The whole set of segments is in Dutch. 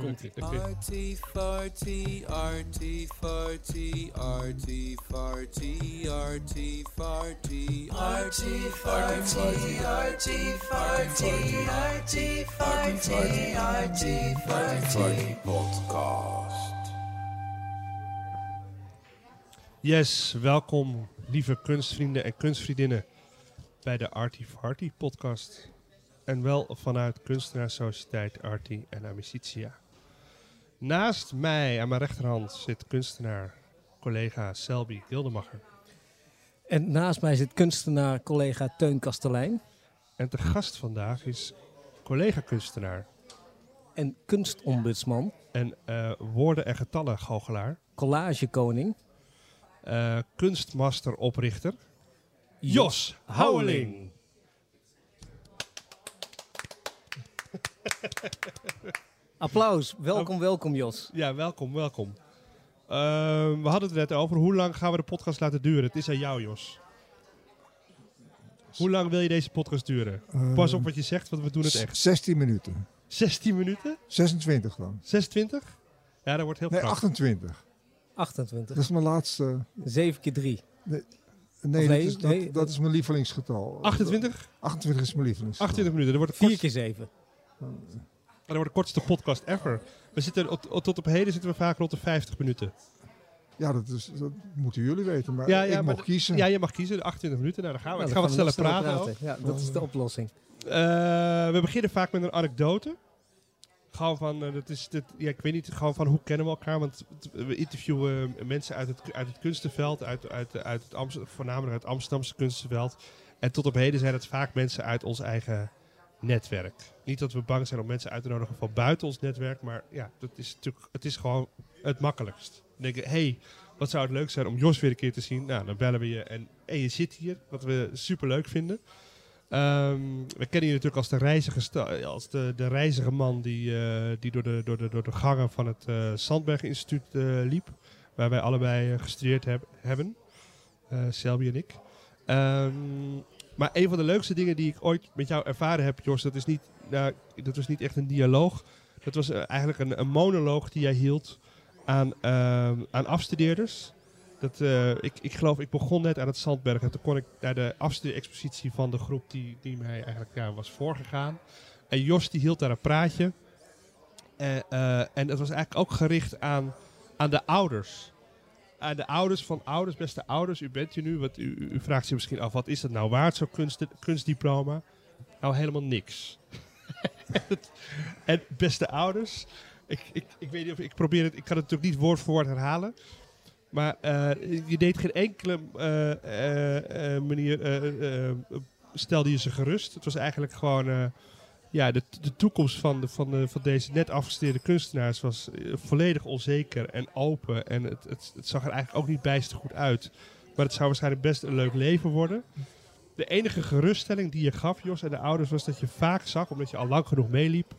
Komt ie. Artie farty, artie farty, artie farty, artie farty, artie farty, artie farty, artie farty, artie farty, podcast. Yes, welkom lieve kunstvrienden en kunstvriendinnen bij de Artie Farty podcast. En wel vanuit Kunstenaarssociëteit Artie en Amicitia. Naast mij aan mijn rechterhand zit kunstenaar, collega Selby Gildemacher. En naast mij zit kunstenaar collega Teun Kastelein. En te gast vandaag is collega-kunstenaar En kunstombudsman, en eh, woorden- en getallen-goochelaar, collagekoning eh kunstmaster-oprichter Jos Houweling. Applaus, welkom, welkom Jos. Ja, welkom, welkom. Ehm, we hadden het net over. Hoe lang gaan we de podcast laten duren? Het is aan jou, Jos. Hoe lang wil je deze podcast duren? Pas op wat je zegt, want we doen het echt. 16 minuten. 16 minuten? 26 dan. 26? Ja, dat wordt heel Nee, krachtig. 28. 28, Dat is mijn laatste. 7 keer 3. Nee, dat, is, dat, nee, dat is mijn lievelingsgetal. 28? 28 is mijn lievelingsgetal. 28 minuten. Dat wordt, de 4 kortste, keer 7. Dat wordt de kortste podcast ever. We zitten, tot, tot op heden zitten we vaak rond de 50 minuten. Ja, dat, is, dat moeten jullie weten. Maar Ja, ja, ik maar mocht d- kiezen. Ja, je mag kiezen. De 28 minuten. Nou, dan gaan we. Nou, ik dan ga wat gaan sneller we praten. Ja, dat is de oplossing. Eh, we beginnen vaak met een anekdote. Gewoon van, eh, dat is, dit, ja, ik weet niet, gewoon van hoe kennen we elkaar? Want we interviewen mensen uit het, uit het kunstenveld, uit, uit, uit het Amst- voornamelijk uit het Amsterdamse kunstenveld. En tot op heden zijn het vaak mensen uit ons eigen netwerk. Niet dat we bang zijn om mensen uit te nodigen van buiten ons netwerk, maar ja, dat is natuurlijk, het is gewoon het makkelijkst. Dan denk je, hey, wat zou het leuk zijn om Jos weer een keer te zien? Nou, dan bellen we je en, je zit hier, wat we super leuk vinden. Ehm, we kennen je natuurlijk als de reizige, als de, de reizige man die, eh, die door, de, door, de, door de gangen van het eh Sandberg Instituut eh, liep. Waar wij allebei gestudeerd heb- hebben. Selby en ik. Ehm, maar een van de leukste dingen die ik ooit met jou ervaren heb, Jos, dat, is niet, nou, dat was niet echt een dialoog. Dat was eh, eigenlijk een, een monoloog die jij hield aan, ehm, aan afstudeerders. Dat, eh, ik, ik geloof, ik begon net aan het Zandberg en toen kon ik naar de afstudeerexpositie van de groep die, die mij eigenlijk was voorgegaan. En Jos die hield daar een praatje. Eh, eh, en dat was eigenlijk ook gericht aan, aan de ouders. Aan de ouders van ouders, beste ouders, u bent hier nu. Wat, u, u- vraagt zich misschien af, wat is dat nou waard, zo'n kunst, kunstdiploma? Nou, helemaal niks. en beste ouders, ik, ik, ik weet niet of ik probeer het, ik kan het natuurlijk niet woord voor woord herhalen. Maar eh, je deed geen enkele eh, eh, eh, manier, eh, eh, eh, stelde je ze gerust. Het was eigenlijk gewoon, eh, ja, de, de toekomst van, de, van, de, van deze net afgestudeerde kunstenaars was eh, volledig onzeker en open. En het, het, het zag er eigenlijk ook niet bijster goed uit. Maar het zou waarschijnlijk best een leuk leven worden. De enige geruststelling die je gaf, Jos, en de ouders, was dat je vaak zag, omdat je al lang genoeg meeliep,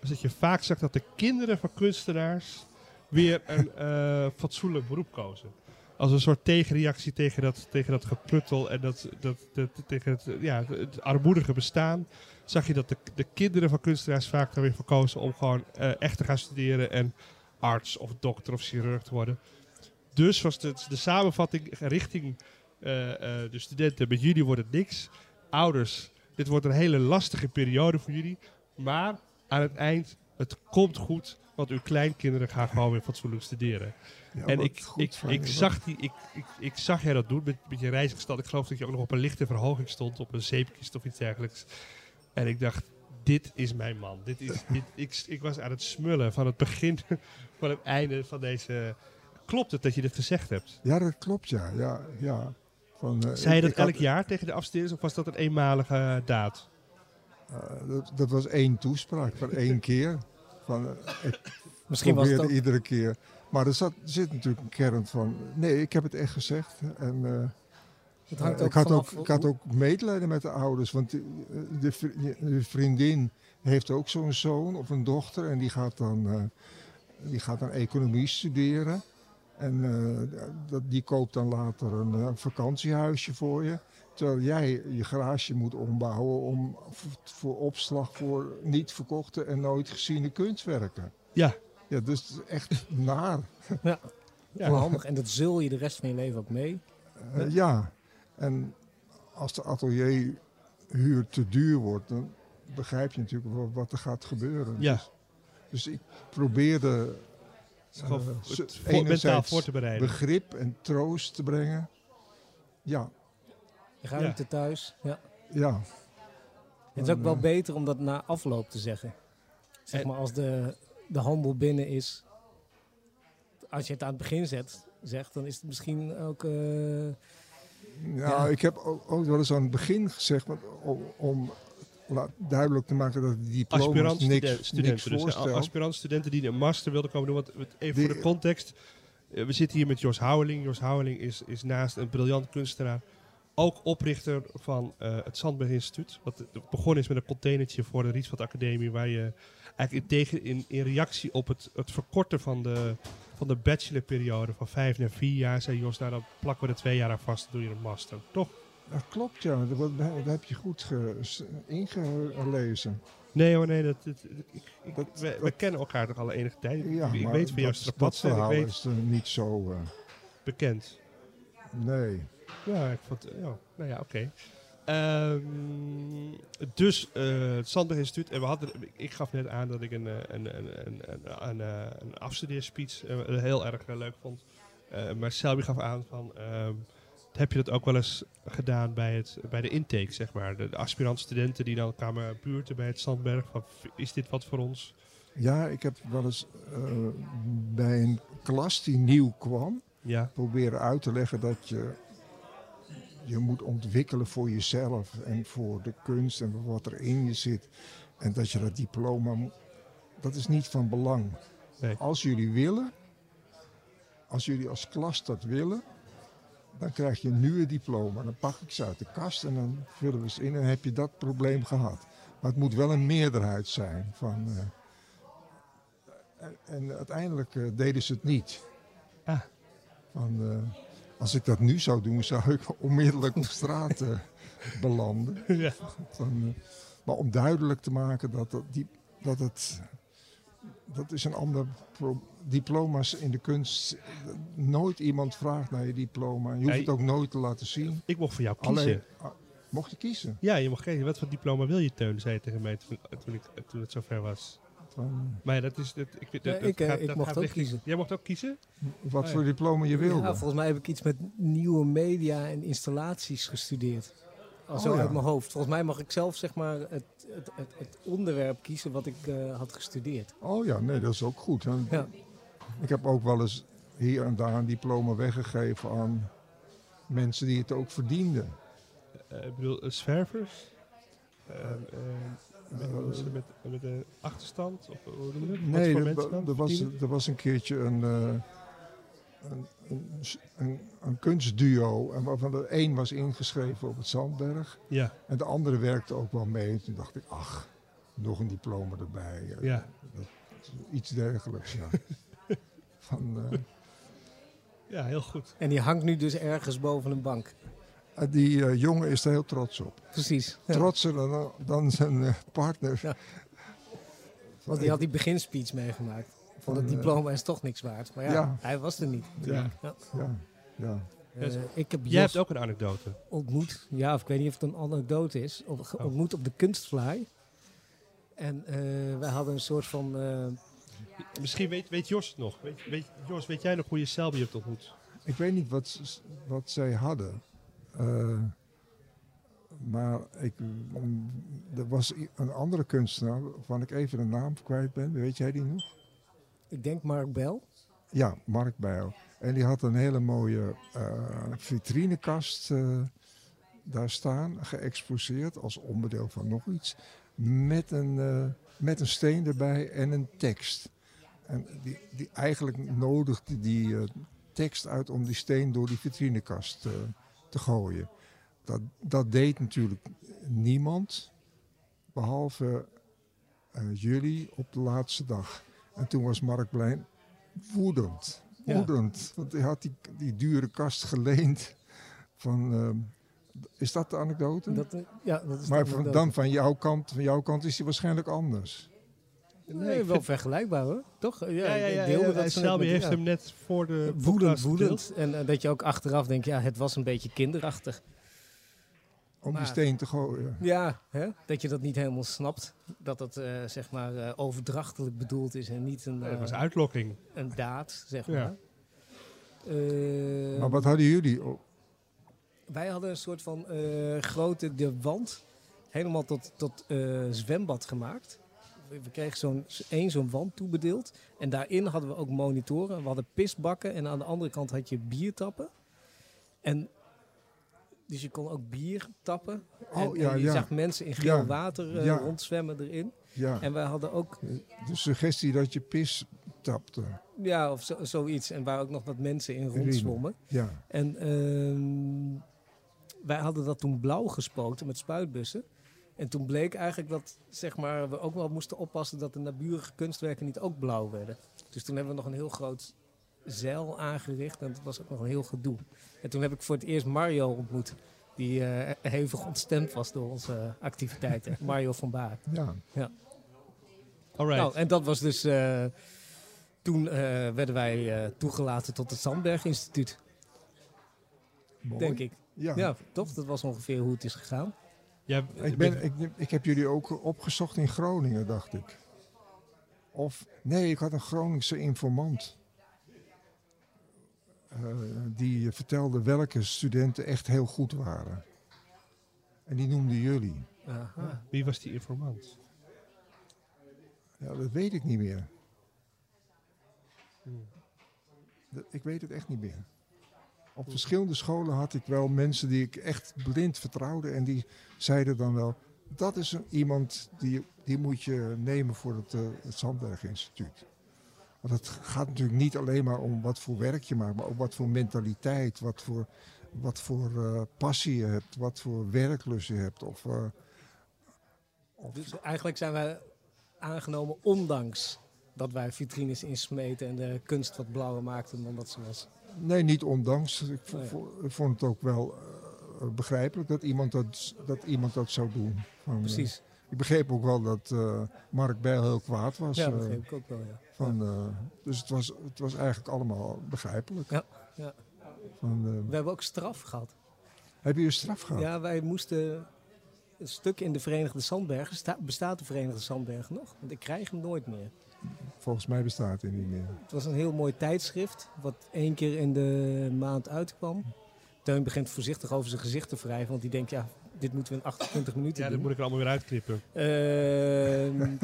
was dat je vaak zag dat de kinderen van kunstenaars weer een eh, fatsoenlijk beroep kozen. Als een soort tegenreactie tegen dat, tegen dat gepruttel en dat, dat, dat, tegen het, ja, het armoedige bestaan. Zag je dat de, de kinderen van kunstenaars vaak dan weer verkozen om gewoon eh, echt te gaan studeren en arts of dokter of chirurg te worden. Dus was de, de samenvatting richting eh, eh, de studenten, met jullie wordt het niks. Ouders, dit wordt een hele lastige periode voor jullie. Maar aan het eind, het komt goed, want uw kleinkinderen gaan gewoon weer fatsoenlijk studeren. Ja, en ik, ik, van ik, zag die, ik, ik, ik zag jij dat doen met, met je reisgestand. Ik geloof dat je ook nog op een lichte verhoging stond, op een zeepkist of iets dergelijks. En ik dacht, dit is mijn man. Dit is, dit, ik, ik was aan het smullen van het begin van het einde van deze... Klopt het dat je dit gezegd hebt? Ja, dat klopt, ja. ja, ja. Van, eh, Zei je dat had- elk jaar tegen de afstudeerders of was dat een eenmalige daad? eh, dat, dat was één toespraak van één keer. Van, eh, ik Misschien was het probeerde ook... iedere keer. Maar er, zat, er zit natuurlijk een kern van... Nee, ik heb het echt gezegd. En, eh, Het hangt Eh, ook ik, had vanaf ook, ik had ook medelijden met de ouders. Want de, de, vri- de vriendin heeft ook zo'n zoon of een dochter. En die gaat dan, eh, die gaat dan economie studeren. En eh, dat, die koopt dan later een eh, vakantiehuisje voor je. Terwijl jij je garage moet ombouwen om, voor, opslag voor niet verkochte en nooit geziene kunstwerken. Ja. Ja, dus echt naar. Ja. Ja. Onhandig. En dat zul je de rest van je leven ook mee. Eh, ja, en als de atelierhuur te duur wordt, dan begrijp je natuurlijk wat er gaat gebeuren. Ja. Dus, dus ik probeerde Eh, het ze- voor- mentaal enerzijds voor te bereiden. begrip en troost te brengen. Ja, Ruimte thuis. Ja. ja. Het is ook wel Eh, beter om dat na afloop te zeggen. Zeg maar als de, de handel binnen is. Als je het aan het begin zet, zegt, dan is het misschien ook... eh, Nou, Ja. ik heb ook, ook wel eens aan het begin gezegd, om, duidelijk te maken dat die diploma's aspirant niks, niks. Dus, hè, voorstelt. aspirant studenten die een master wilden komen doen. Want even Die- voor de context. eh, we zitten hier met Jos Houweling. Jos Houweling is, is naast een briljant kunstenaar ook oprichter van eh, het Zandberg Instituut. Wat begonnen is met een containertje voor de Rietveld Academie. Waar je eigenlijk in, tegen, in, in reactie op het, het verkorten van de, van de bachelorperiode van vijf naar vier jaar. zei Jos, nou dan plakken we er twee jaar aan vast. Dan doe je een master. Toch? Dat klopt, ja. Dat, heb je goed ingelezen. Nee hoor, nee. Dat, dat- ik, ik, Dat- we, kennen elkaar toch al enige tijd. Ja, ik, weet van jouw dat, dat strapatsen. Ik weet is niet zo... eh, bekend. nee. Ja, ik vond... Ja, nou ja, oké. Ehm, dus eh, het Sandberg Instituut. En we hadden, ik gaf net aan dat ik een, eh, een, een, een, een, een, eh, een afstudeerspeech eh, heel erg eh, leuk vond. Eh, maar Selby gaf aan van... ehm, heb je dat ook wel eens gedaan bij, het, bij de intake, zeg maar? De, de aspirant-studenten die dan kwamen buurten bij het Sandberg. Van, is dit wat voor ons? Ja, ik heb wel eens eh, bij een klas die nieuw kwam... Ja, proberen uit te leggen dat je je moet ontwikkelen voor jezelf en voor de kunst en wat er in je zit. En dat je dat diploma, dat is niet van belang. Nee. Als jullie willen, als jullie als klas dat willen, dan krijg je nu een diploma. Dan pak ik ze uit de kast en dan vullen we ze in en dan heb je dat probleem gehad. Maar het moet wel een meerderheid zijn. Van, eh, en, en uiteindelijk eh, deden ze het niet. Ah. Van, eh, als ik dat nu zou doen, zou ik onmiddellijk op straat eh, belanden. ja. Eh, maar om duidelijk te maken dat, dat, die, dat het. Dat is een ander diploma's in de kunst. Nooit iemand vraagt naar je diploma. Je hoeft Nee. het ook nooit te laten zien. Ik mocht voor jou kiezen. Alleen, ah, mocht je kiezen. Ja, je mag kiezen. Wat voor diploma wil je, Teun? zei je tegen mij toen, toen, ik, toen het zover was. Van, Maar ja, dat is... Dat, ik, Ja, dat, ik, eh, gaat- ik dat mocht gaat ook richting- kiezen. Jij mocht ook kiezen? wat Oh, voor ja. diploma je wilde. Ja, volgens mij heb ik iets met nieuwe media en installaties gestudeerd. Zo Oh, ja. uit mijn hoofd. Volgens mij mag ik zelf zeg maar het, het, het, het onderwerp kiezen wat ik eh, had gestudeerd. Oh ja, nee, dat is ook goed. hè. Ja. Ik heb ook wel eens hier en daar een diploma weggegeven aan mensen die het ook verdienden. Eh, ik bedoel, eh, zwervers? Eh, eh, met, met, met een achterstand? Of Nee, er, er was, er was een keertje een, eh, een, een, een, een kunstduo. En waarvan de een was ingeschreven op het Zandberg. Ja, En de andere werkte ook wel mee. Toen dacht ik, ach, nog een diploma erbij. Eh, ja. Iets dergelijks, ja. Van, eh, ja, heel goed. En die hangt nu dus ergens boven een bank. Die eh, jongen is er heel trots op. Precies. Ja. Trotser dan, dan zijn eh, partner. Ja. Want die had die beginspeech meegemaakt. Van het eh, diploma is toch niks waard. Maar ja, Ja. hij was er niet. Ja. Ja, ja. Eh, ik heb Jij hebt ook een anekdote. ontmoet. Ja, of ik weet niet of het een anekdote is. Op, Oh. ontmoet op de kunstfly. En eh, wij hadden een soort van... eh, Misschien weet, weet Jos het nog. Weet, weet, Jos, weet jij nog hoe je Selby hebt ontmoet? Ik weet niet wat, wat zij hadden. Eh, maar ik, er was een andere kunstenaar waarvan ik even de naam kwijt ben. Weet jij die nog? ik denk Mark Bell. Ja, Mark Bijl. En die had een hele mooie eh, vitrinekast eh, daar staan, geëxposeerd als onderdeel van nog iets. Met een, met een steen erbij en een tekst. En die, die eigenlijk nodigde die tekst uit om die steen door die vitrinekast eh, te gooien. Dat, dat deed natuurlijk niemand, behalve eh, jullie op de laatste dag. En toen was Mark Blijn woedend. Ja. Woedend. Want hij had die, die dure kast geleend van... ehm, is dat de anekdote? Dat, eh, ja, dat is maar de van, dan van jouw kant, van jouw kant is hij waarschijnlijk anders. Nee, wel vergelijkbaar hoor. Toch? Ja, Ja, ja, ja. deelde ja, dat Selby heeft ja. hem net voor de woedend, woedend. En dat je ook achteraf denkt, ja, het was een beetje kinderachtig. Om Maar- die steen te gooien. Ja, hè? dat je dat niet helemaal snapt. Dat het eh, zeg maar eh, overdrachtelijk bedoeld is en niet een, Het was eh, uitlokking. een daad, zeg Ja. maar. Eh, Maar wat hadden jullie? Oh, Wij hadden een soort van eh, grote de wand helemaal tot, tot eh, zwembad gemaakt. We kregen zo'n één zo'n wand toebedeeld. En daarin hadden we ook monitoren. We hadden pisbakken en aan de andere kant had je biertappen. En dus je kon ook bier tappen. Oh, en, ja, en je ja. zag mensen in geel Ja, water eh, rondzwemmen erin. En wij hadden ook, de suggestie dat je pis tapte. ja, of zo, zoiets. En waar ook nog wat mensen in rondzwommen. Ja, En ehm, wij hadden dat toen blauw gespoten met spuitbussen. En toen bleek eigenlijk dat zeg maar, we ook wel moesten oppassen dat de naburige kunstwerken niet ook blauw werden. Dus toen hebben we nog een heel groot zeil aangericht en dat was ook nog een heel gedoe. En toen heb ik voor het eerst Mario ontmoet, die eh, hevig ontstemd was door onze activiteiten. Mario van Baar. ja. Alright. Nou, en dat was dus. eh, toen eh, werden wij eh, toegelaten tot het Sandberg Instituut, Mooi. denk ik. Ja. Ja, toch? Dat was ongeveer hoe het is gegaan. Ja, Ik, ben, ik, ik heb jullie ook opgezocht in Groningen, dacht ik. Of, nee, ik had een Groningse informant. Eh, die vertelde welke studenten echt heel goed waren. En die noemde jullie. Aha. Wie was die informant? Ja, dat weet ik niet meer. Dat- ik weet het echt niet meer. Op verschillende scholen had ik wel mensen die ik echt blind vertrouwde. En die zeiden dan wel, dat is een- iemand die, die moet je nemen voor het, eh, het Zandberg Instituut. Want het gaat natuurlijk niet alleen maar om wat voor werk je maakt, maar ook wat voor mentaliteit, wat voor, wat voor eh, passie je hebt, wat voor werklust je hebt. Of, eh, of Dus eigenlijk zijn wij aangenomen ondanks dat wij vitrines insmeten en de kunst wat blauwer maakten dan dat ze was. Nee, niet ondanks. Ik vo- ik vond het ook wel eh, begrijpelijk dat iemand dat, dat iemand dat zou doen. Van, eh, Precies. ik begreep ook wel dat eh, Mark Bijl heel kwaad was. Ja, eh, dat begreep ik ook wel, ja. van, eh, dus het was, het was eigenlijk allemaal begrijpelijk. Ja, ja. Van, eh, We hebben ook straf gehad. heb je een straf gehad? Ja, wij moesten stuk in de Verenigde Zandbergen. Sta- bestaat de Verenigde Zandbergen nog? Want ik krijg hem nooit meer. Volgens mij bestaat hij niet meer. Het was een heel mooi tijdschrift, wat één keer in de maand uitkwam. Teun begint voorzichtig over zijn gezicht te wrijven, want die denkt, ja, dit moeten we in 28 minuten Ja, dat doen. moet ik er allemaal weer uitknippen. Ehm,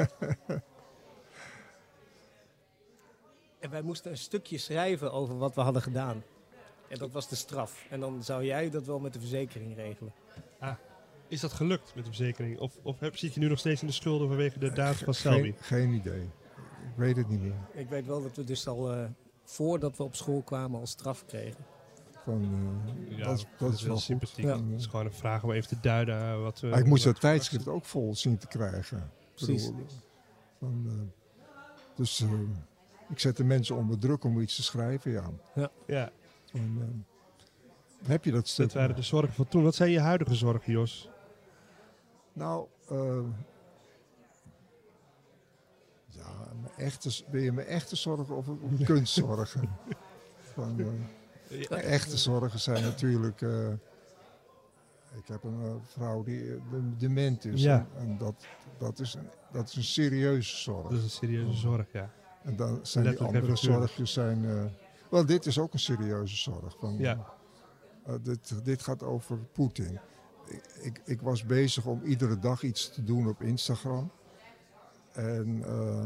en wij moesten een stukje schrijven over wat we hadden gedaan. En dat was de straf. En dan zou jij dat wel met de verzekering regelen. Is dat gelukt met de verzekering? Of, of heb, zit je nu nog steeds in de schulden vanwege de daad van Geen, Selby? geen idee. Ik weet het niet meer. Ik weet wel dat we dus al eh, voordat we op school kwamen al straf kregen. Van, eh, Ja, dat, is- dat is wel sympathiek. Ja. Het is gewoon een vraag om even te duiden eh, wat we... Maar ik moest dat tijdschrift ook vol zien te krijgen. Ik Precies. Van, dus eh, ik zette mensen onder druk om iets te schrijven. Ja. Ja, Van, eh, heb je dat stuk? dat waren de zorgen van toen. Wat zijn je huidige zorgen, Jos? Nou, eh, ja, mijn echte, wil je mijn echte zorgen of, of kunstzorgen? Van, eh, mijn echte zorgen zijn natuurlijk. eh, ik heb een eh, vrouw die de- dement is. Ja. En, en dat, dat, is een, dat is een serieuze zorg. Dat is een serieuze zorg, ja. En dan zijn die andere en figuurlijk. zorgjes zijn. eh, wel, dit is ook een serieuze zorg. Van, Ja. eh, dit, dit gaat over Poetin. Ik, ik, was bezig om iedere dag iets te doen op Instagram. En eh,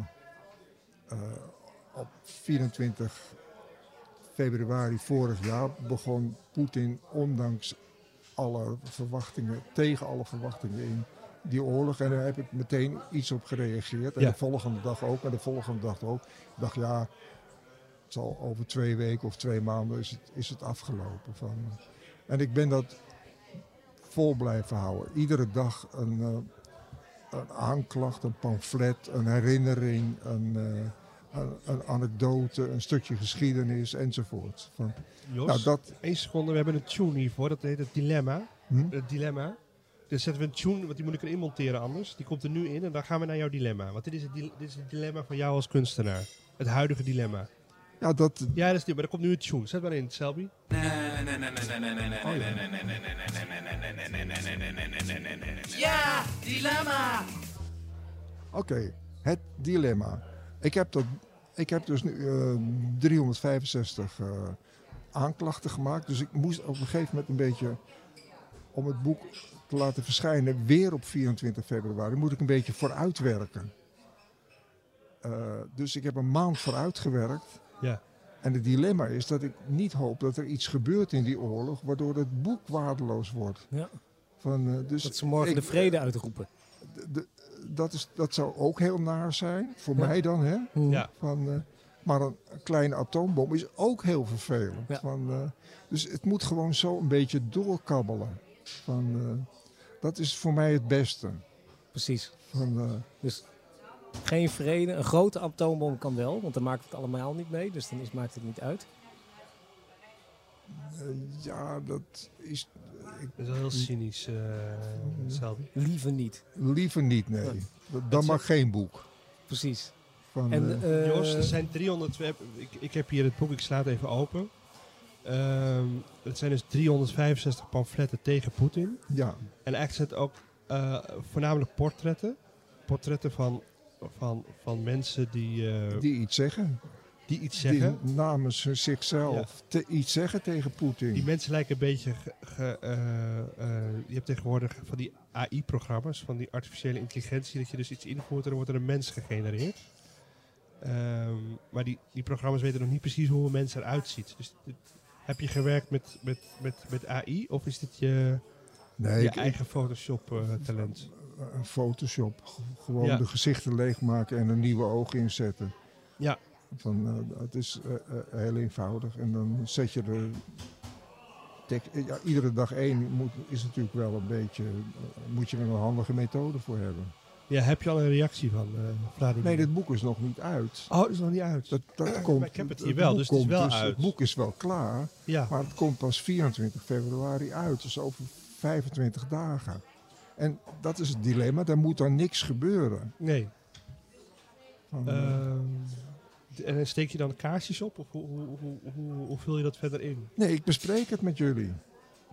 eh, op 24 februari vorig jaar begon Poetin, ondanks alle verwachtingen, tegen alle verwachtingen in die oorlog. En daar heb ik meteen iets op gereageerd. En Ja. de volgende dag ook. En de volgende dag ook. Ik dacht, ja, het zal over twee weken of twee maanden is het, is het afgelopen. Van, en ik ben dat vol blijven houden. Iedere dag een, eh, een aanklacht, een pamflet, een herinnering, een, eh, een, een anekdote, een stukje geschiedenis enzovoort. Van, Jos, nou, dat, één seconde. We hebben een tune hiervoor. Dat heet het Dilemma. hm? Het Dilemma. Dan zetten we een tune, want die moet ik erin monteren anders. Die komt er nu in en dan gaan we naar jouw dilemma. Want dit is het, dit is het dilemma van jou als kunstenaar. Het huidige dilemma. Ja, dat, Ja, dat is dit, maar er komt nu een tune. Zet maar in, Selby. Ja, dilemma. Oké, het dilemma. Ik heb, dat, ik heb dus nu eh, 365 eh, aanklachten gemaakt. Dus ik moest op een gegeven moment een beetje, om het boek te laten verschijnen, weer op 24 februari, moet ik een beetje vooruitwerken. Eh, dus ik heb een maand vooruit gewerkt. Ja. En het dilemma is dat ik niet hoop dat er iets gebeurt in die oorlog, waardoor het boek waardeloos wordt. Ja. Van, eh, dus Dat ze morgen ik- de vrede uitroepen. de- dat, is, dat zou ook heel naar zijn, voor Ja. mij dan. Hè? Hm. Ja. Van, eh, maar een kleine atoombom is ook heel vervelend. Ja. Van, eh, dus het moet gewoon zo een beetje doorkabbelen. Van, eh, dat is voor mij het beste. Precies. Van, eh, Dus geen vrede. Een grote atoombom kan wel, want dan maakt het allemaal niet mee. Dus dan is, maakt het niet uit. Eh, ja, dat is ik, Dat is wel heel cynisch, eh. Liever niet. liever niet, nee. Ja. Dat, dan mag geen boek. Precies. Van, En, eh, Jos, er zijn 300... we hebben- Ik, ik heb hier het boek, ik sla het even open. Ehm, het zijn dus 365 pamfletten tegen Poetin. ja, En eigenlijk zijn het ook eh, voornamelijk portretten. Portretten van, van, van mensen die, eh, die, die iets zeggen. Iets zeggen. Die namens zichzelf te, iets zeggen tegen Poetin. Die mensen lijken een beetje... Ge, ge- eh, eh, je hebt tegenwoordig van die AI-programma's, van die artificiële intelligentie, dat je dus iets invoert en dan wordt er een mens gegenereerd. Ehm, maar die, die programma's weten nog niet precies hoe een mens eruit ziet. Dus dit- heb je gewerkt met, met, met, met AI of is dit je, nee, je ik- eigen Photoshop-talent? een Photoshop. G- Gewoon Ja. de gezichten leegmaken en een nieuwe oog inzetten. Ja. Van, eh, het is eh, eh, heel eenvoudig. En dan zet je er... ja, iedere dag één moet, is natuurlijk wel een beetje... moet je er een handige methode voor hebben. ja, heb je al een reactie van Vladimir? Nee, dit boek is nog niet uit. Oh, dat is nog niet uit. Dat, dat komt, ik heb het hier het wel, dus het is wel uit. Het boek is wel klaar, ja. maar het komt pas 24 februari uit. Dus over 25 dagen. En dat is het dilemma, daar moet dan niks gebeuren. Nee. Van, eh, Ehm, en steek je dan kaarsjes op? Of hoe, hoe, hoe, hoe, hoe vul je dat verder in? nee, ik bespreek het met jullie.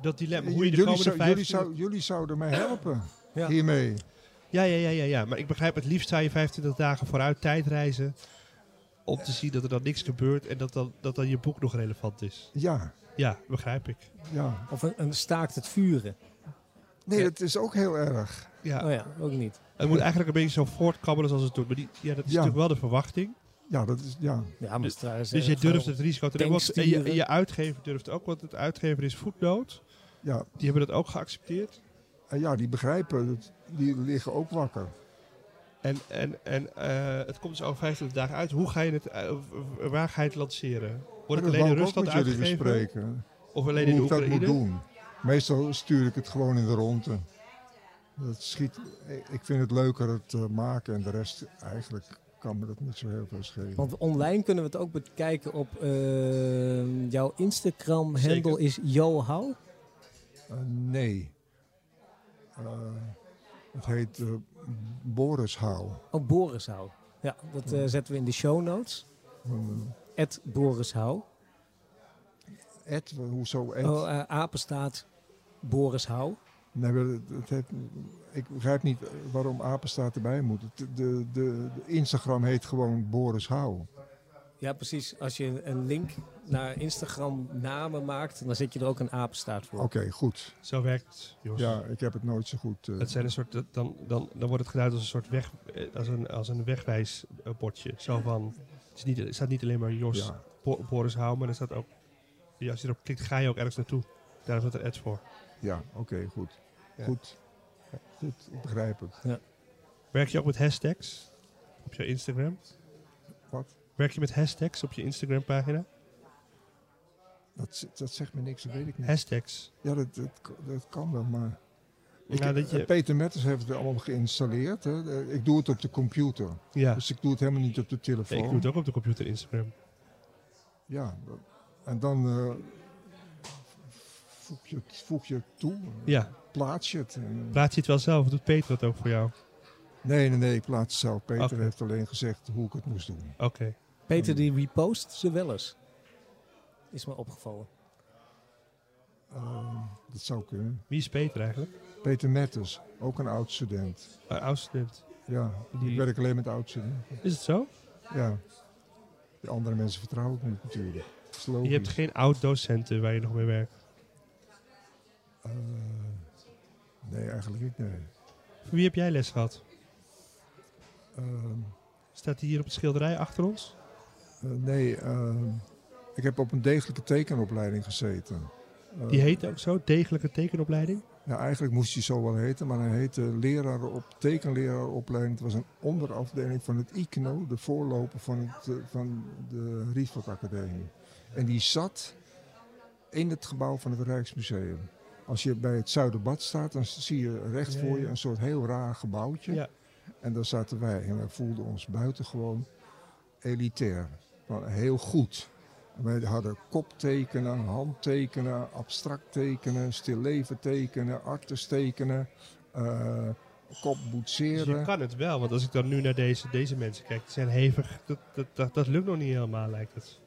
Dat dilemma, hoe je de jullie, komende zou- jullie, 25... zou, jullie zouden mij helpen Ja. hiermee. Ja, ja, ja, ja, ja. Maar ik begrijp, het liefst zou je 25 dagen vooruit tijd reizen... om te zien dat er dan niks gebeurt en dat dan, dat dan je boek nog relevant is. Ja, Ja, begrijp ik. ja. Of een, een staakt het vuren. Nee, Ja. dat is ook heel erg. Ja. Oh ja, ook niet. Het moet eigenlijk een beetje zo voortkabbelen zoals het doet. Maar die, ja, dat is Ja. natuurlijk wel de verwachting. Ja, dat is, ja. Ja, maar Dus- trouwens, Dus eh, je durft het risico te nemen. Want- En je, uitgever durft ook, want het uitgever is Footnote. ja. Die hebben dat ook geaccepteerd. En ja, die begrijpen, het, die liggen ook wakker. En, en, en eh, het komt dus over 25 dagen uit. Hoe ga je het, eh, w- waar ga je het lanceren? Wordt het alleen in Rusland uitgegeven? bespreken. Of alleen in hoe de ik dat moet Oekraïne? doen. Meestal stuur ik het gewoon in de ronde. Dat schiet, ik vind het leuker het eh, maken en de rest eigenlijk kan me dat niet zo heel veel schelen. Want online kunnen we het ook bekijken op eh, jouw Instagram-handle is Johau. Eh, nee. Eh, het heet Boris Hou. Oh, Boris Hou. Ja, dat zetten we in de show notes. Ed Boris Hou. Ed, hoezo Ed? Oh, apenstaat Boris Hou. Nee, het- het heeft- ik begrijp niet waarom apenstaat erbij moet. Het- De, de, de Instagram heet gewoon Boris Hou. Ja, precies. Als je een link naar Instagram namen maakt, dan zet je er ook een apenstaat voor. Oké, goed. Zo werkt het, Jos. Ja, ik heb het nooit zo goed. eh, Het zijn een soort, dan, dan, dan wordt het geduid als een soort weg, eh, als een, als een wegwijsbordje. Zo van, het, is niet, het staat niet alleen maar Jos ja. Bo- Boris Hou, maar er staat ook, ja, als je erop klikt ga je ook ergens naartoe. Daar staat er ads voor. Ja, oké, goed. Ja. Goed. Goed, ik begrijp het. Werk je ook met hashtags op je Instagram? Wat? Werk je met hashtags op je Instagram pagina? Dat, dat zegt me niks, dat weet ik niet. Hashtags. Ja, dat, dat, dat kan wel, maar... Ik, Nou, dat je- Peter Metters heeft het allemaal geïnstalleerd. Hè. Ik doe het op de computer. Ja, Dus ik doe het helemaal niet op de telefoon. ik doe het ook op de computer Instagram. Ja, en dan eh, voeg je, het- voeg je toe, Ja. plaats je het. en- Plaats je het wel zelf? of Doet Peter dat ook voor jou? Nee, nee, nee, ik plaats het zelf. Peter heeft alleen gezegd hoe ik het moest doen. Oké. Peter die repost ze wel eens. Is me opgevallen. Ehm, dat zou kunnen. Wie is Peter eigenlijk? Peter Metters, ook een oud student. Uh, oud-student. Ja, Die- ik werk alleen met oud studenten. Is het zo? Ja. Die andere mensen vertrouw ik niet natuurlijk. Je hebt geen oud-docenten waar je nog mee werkt. Eh, nee, eigenlijk niet, nee. Voor wie heb jij les gehad? Ehm, Staat die hier op het schilderij achter ons? eh, nee, ehm, ik heb op een degelijke tekenopleiding gezeten. Eh, Die heet ook zo, degelijke tekenopleiding. Ja, eigenlijk moest hij zo wel heten, maar hij heette leraar op tekenleraaropleiding. Het was een onderafdeling van het ICNO, de voorloper van, het, eh, van de Rietveld Academie. En die zat in het gebouw van het Rijksmuseum. Als je bij het Zuiderbad staat, dan zie je recht Ja, voor je een soort heel raar gebouwtje. Ja. En daar zaten wij en wij voelden ons buitengewoon elitair. Heel goed. Wij hadden koptekenen, handtekenen, abstract tekenen, stilleven tekenen, artes tekenen, eh Dus kopboetseren. je kan het wel, want als ik dan nu naar deze, deze mensen kijk, die zijn hevig. Dat, dat, dat, dat lukt nog niet helemaal, lijkt het.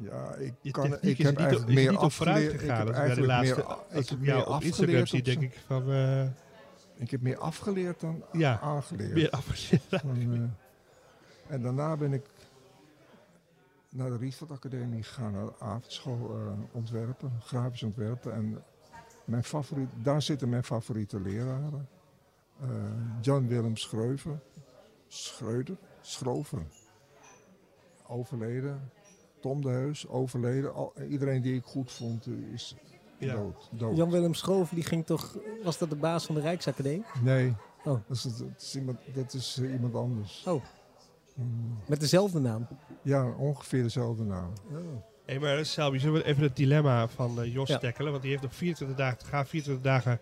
Ja, ik, kan, ik heb eigenlijk meer afgeleerd. Ik heb eigenlijk laatste, meer, ik heb afgeleerd. zie, denk ik van, eh, ik heb meer afgeleerd dan ja, aangeleerd. meer afgezien. Van, eh, en daarna ben ik naar de Rietveld Academie gegaan, naar de avondschool eh, ontwerpen, grafisch ontwerpen. En mijn favoriet, daar zitten mijn favoriete leraren. Jan Willem Schreuver, Schreuder, Schrover, overleden. Tom de Heus, overleden. Al, iedereen die ik goed vond eh, is Ja. dood. dood. Jan-Willem Schroven, die ging toch... Was dat de baas van de Rijksacademie? Nee, Oh. dat is, dat is iemand, dat is eh, iemand anders. Oh. Mm, Met dezelfde naam. Ja, ongeveer dezelfde naam. Hé, maar Selby, zullen we even het dilemma van eh, Jos Ja. tackelen? Want die heeft nog 24 dagen te gaan. 24 dagen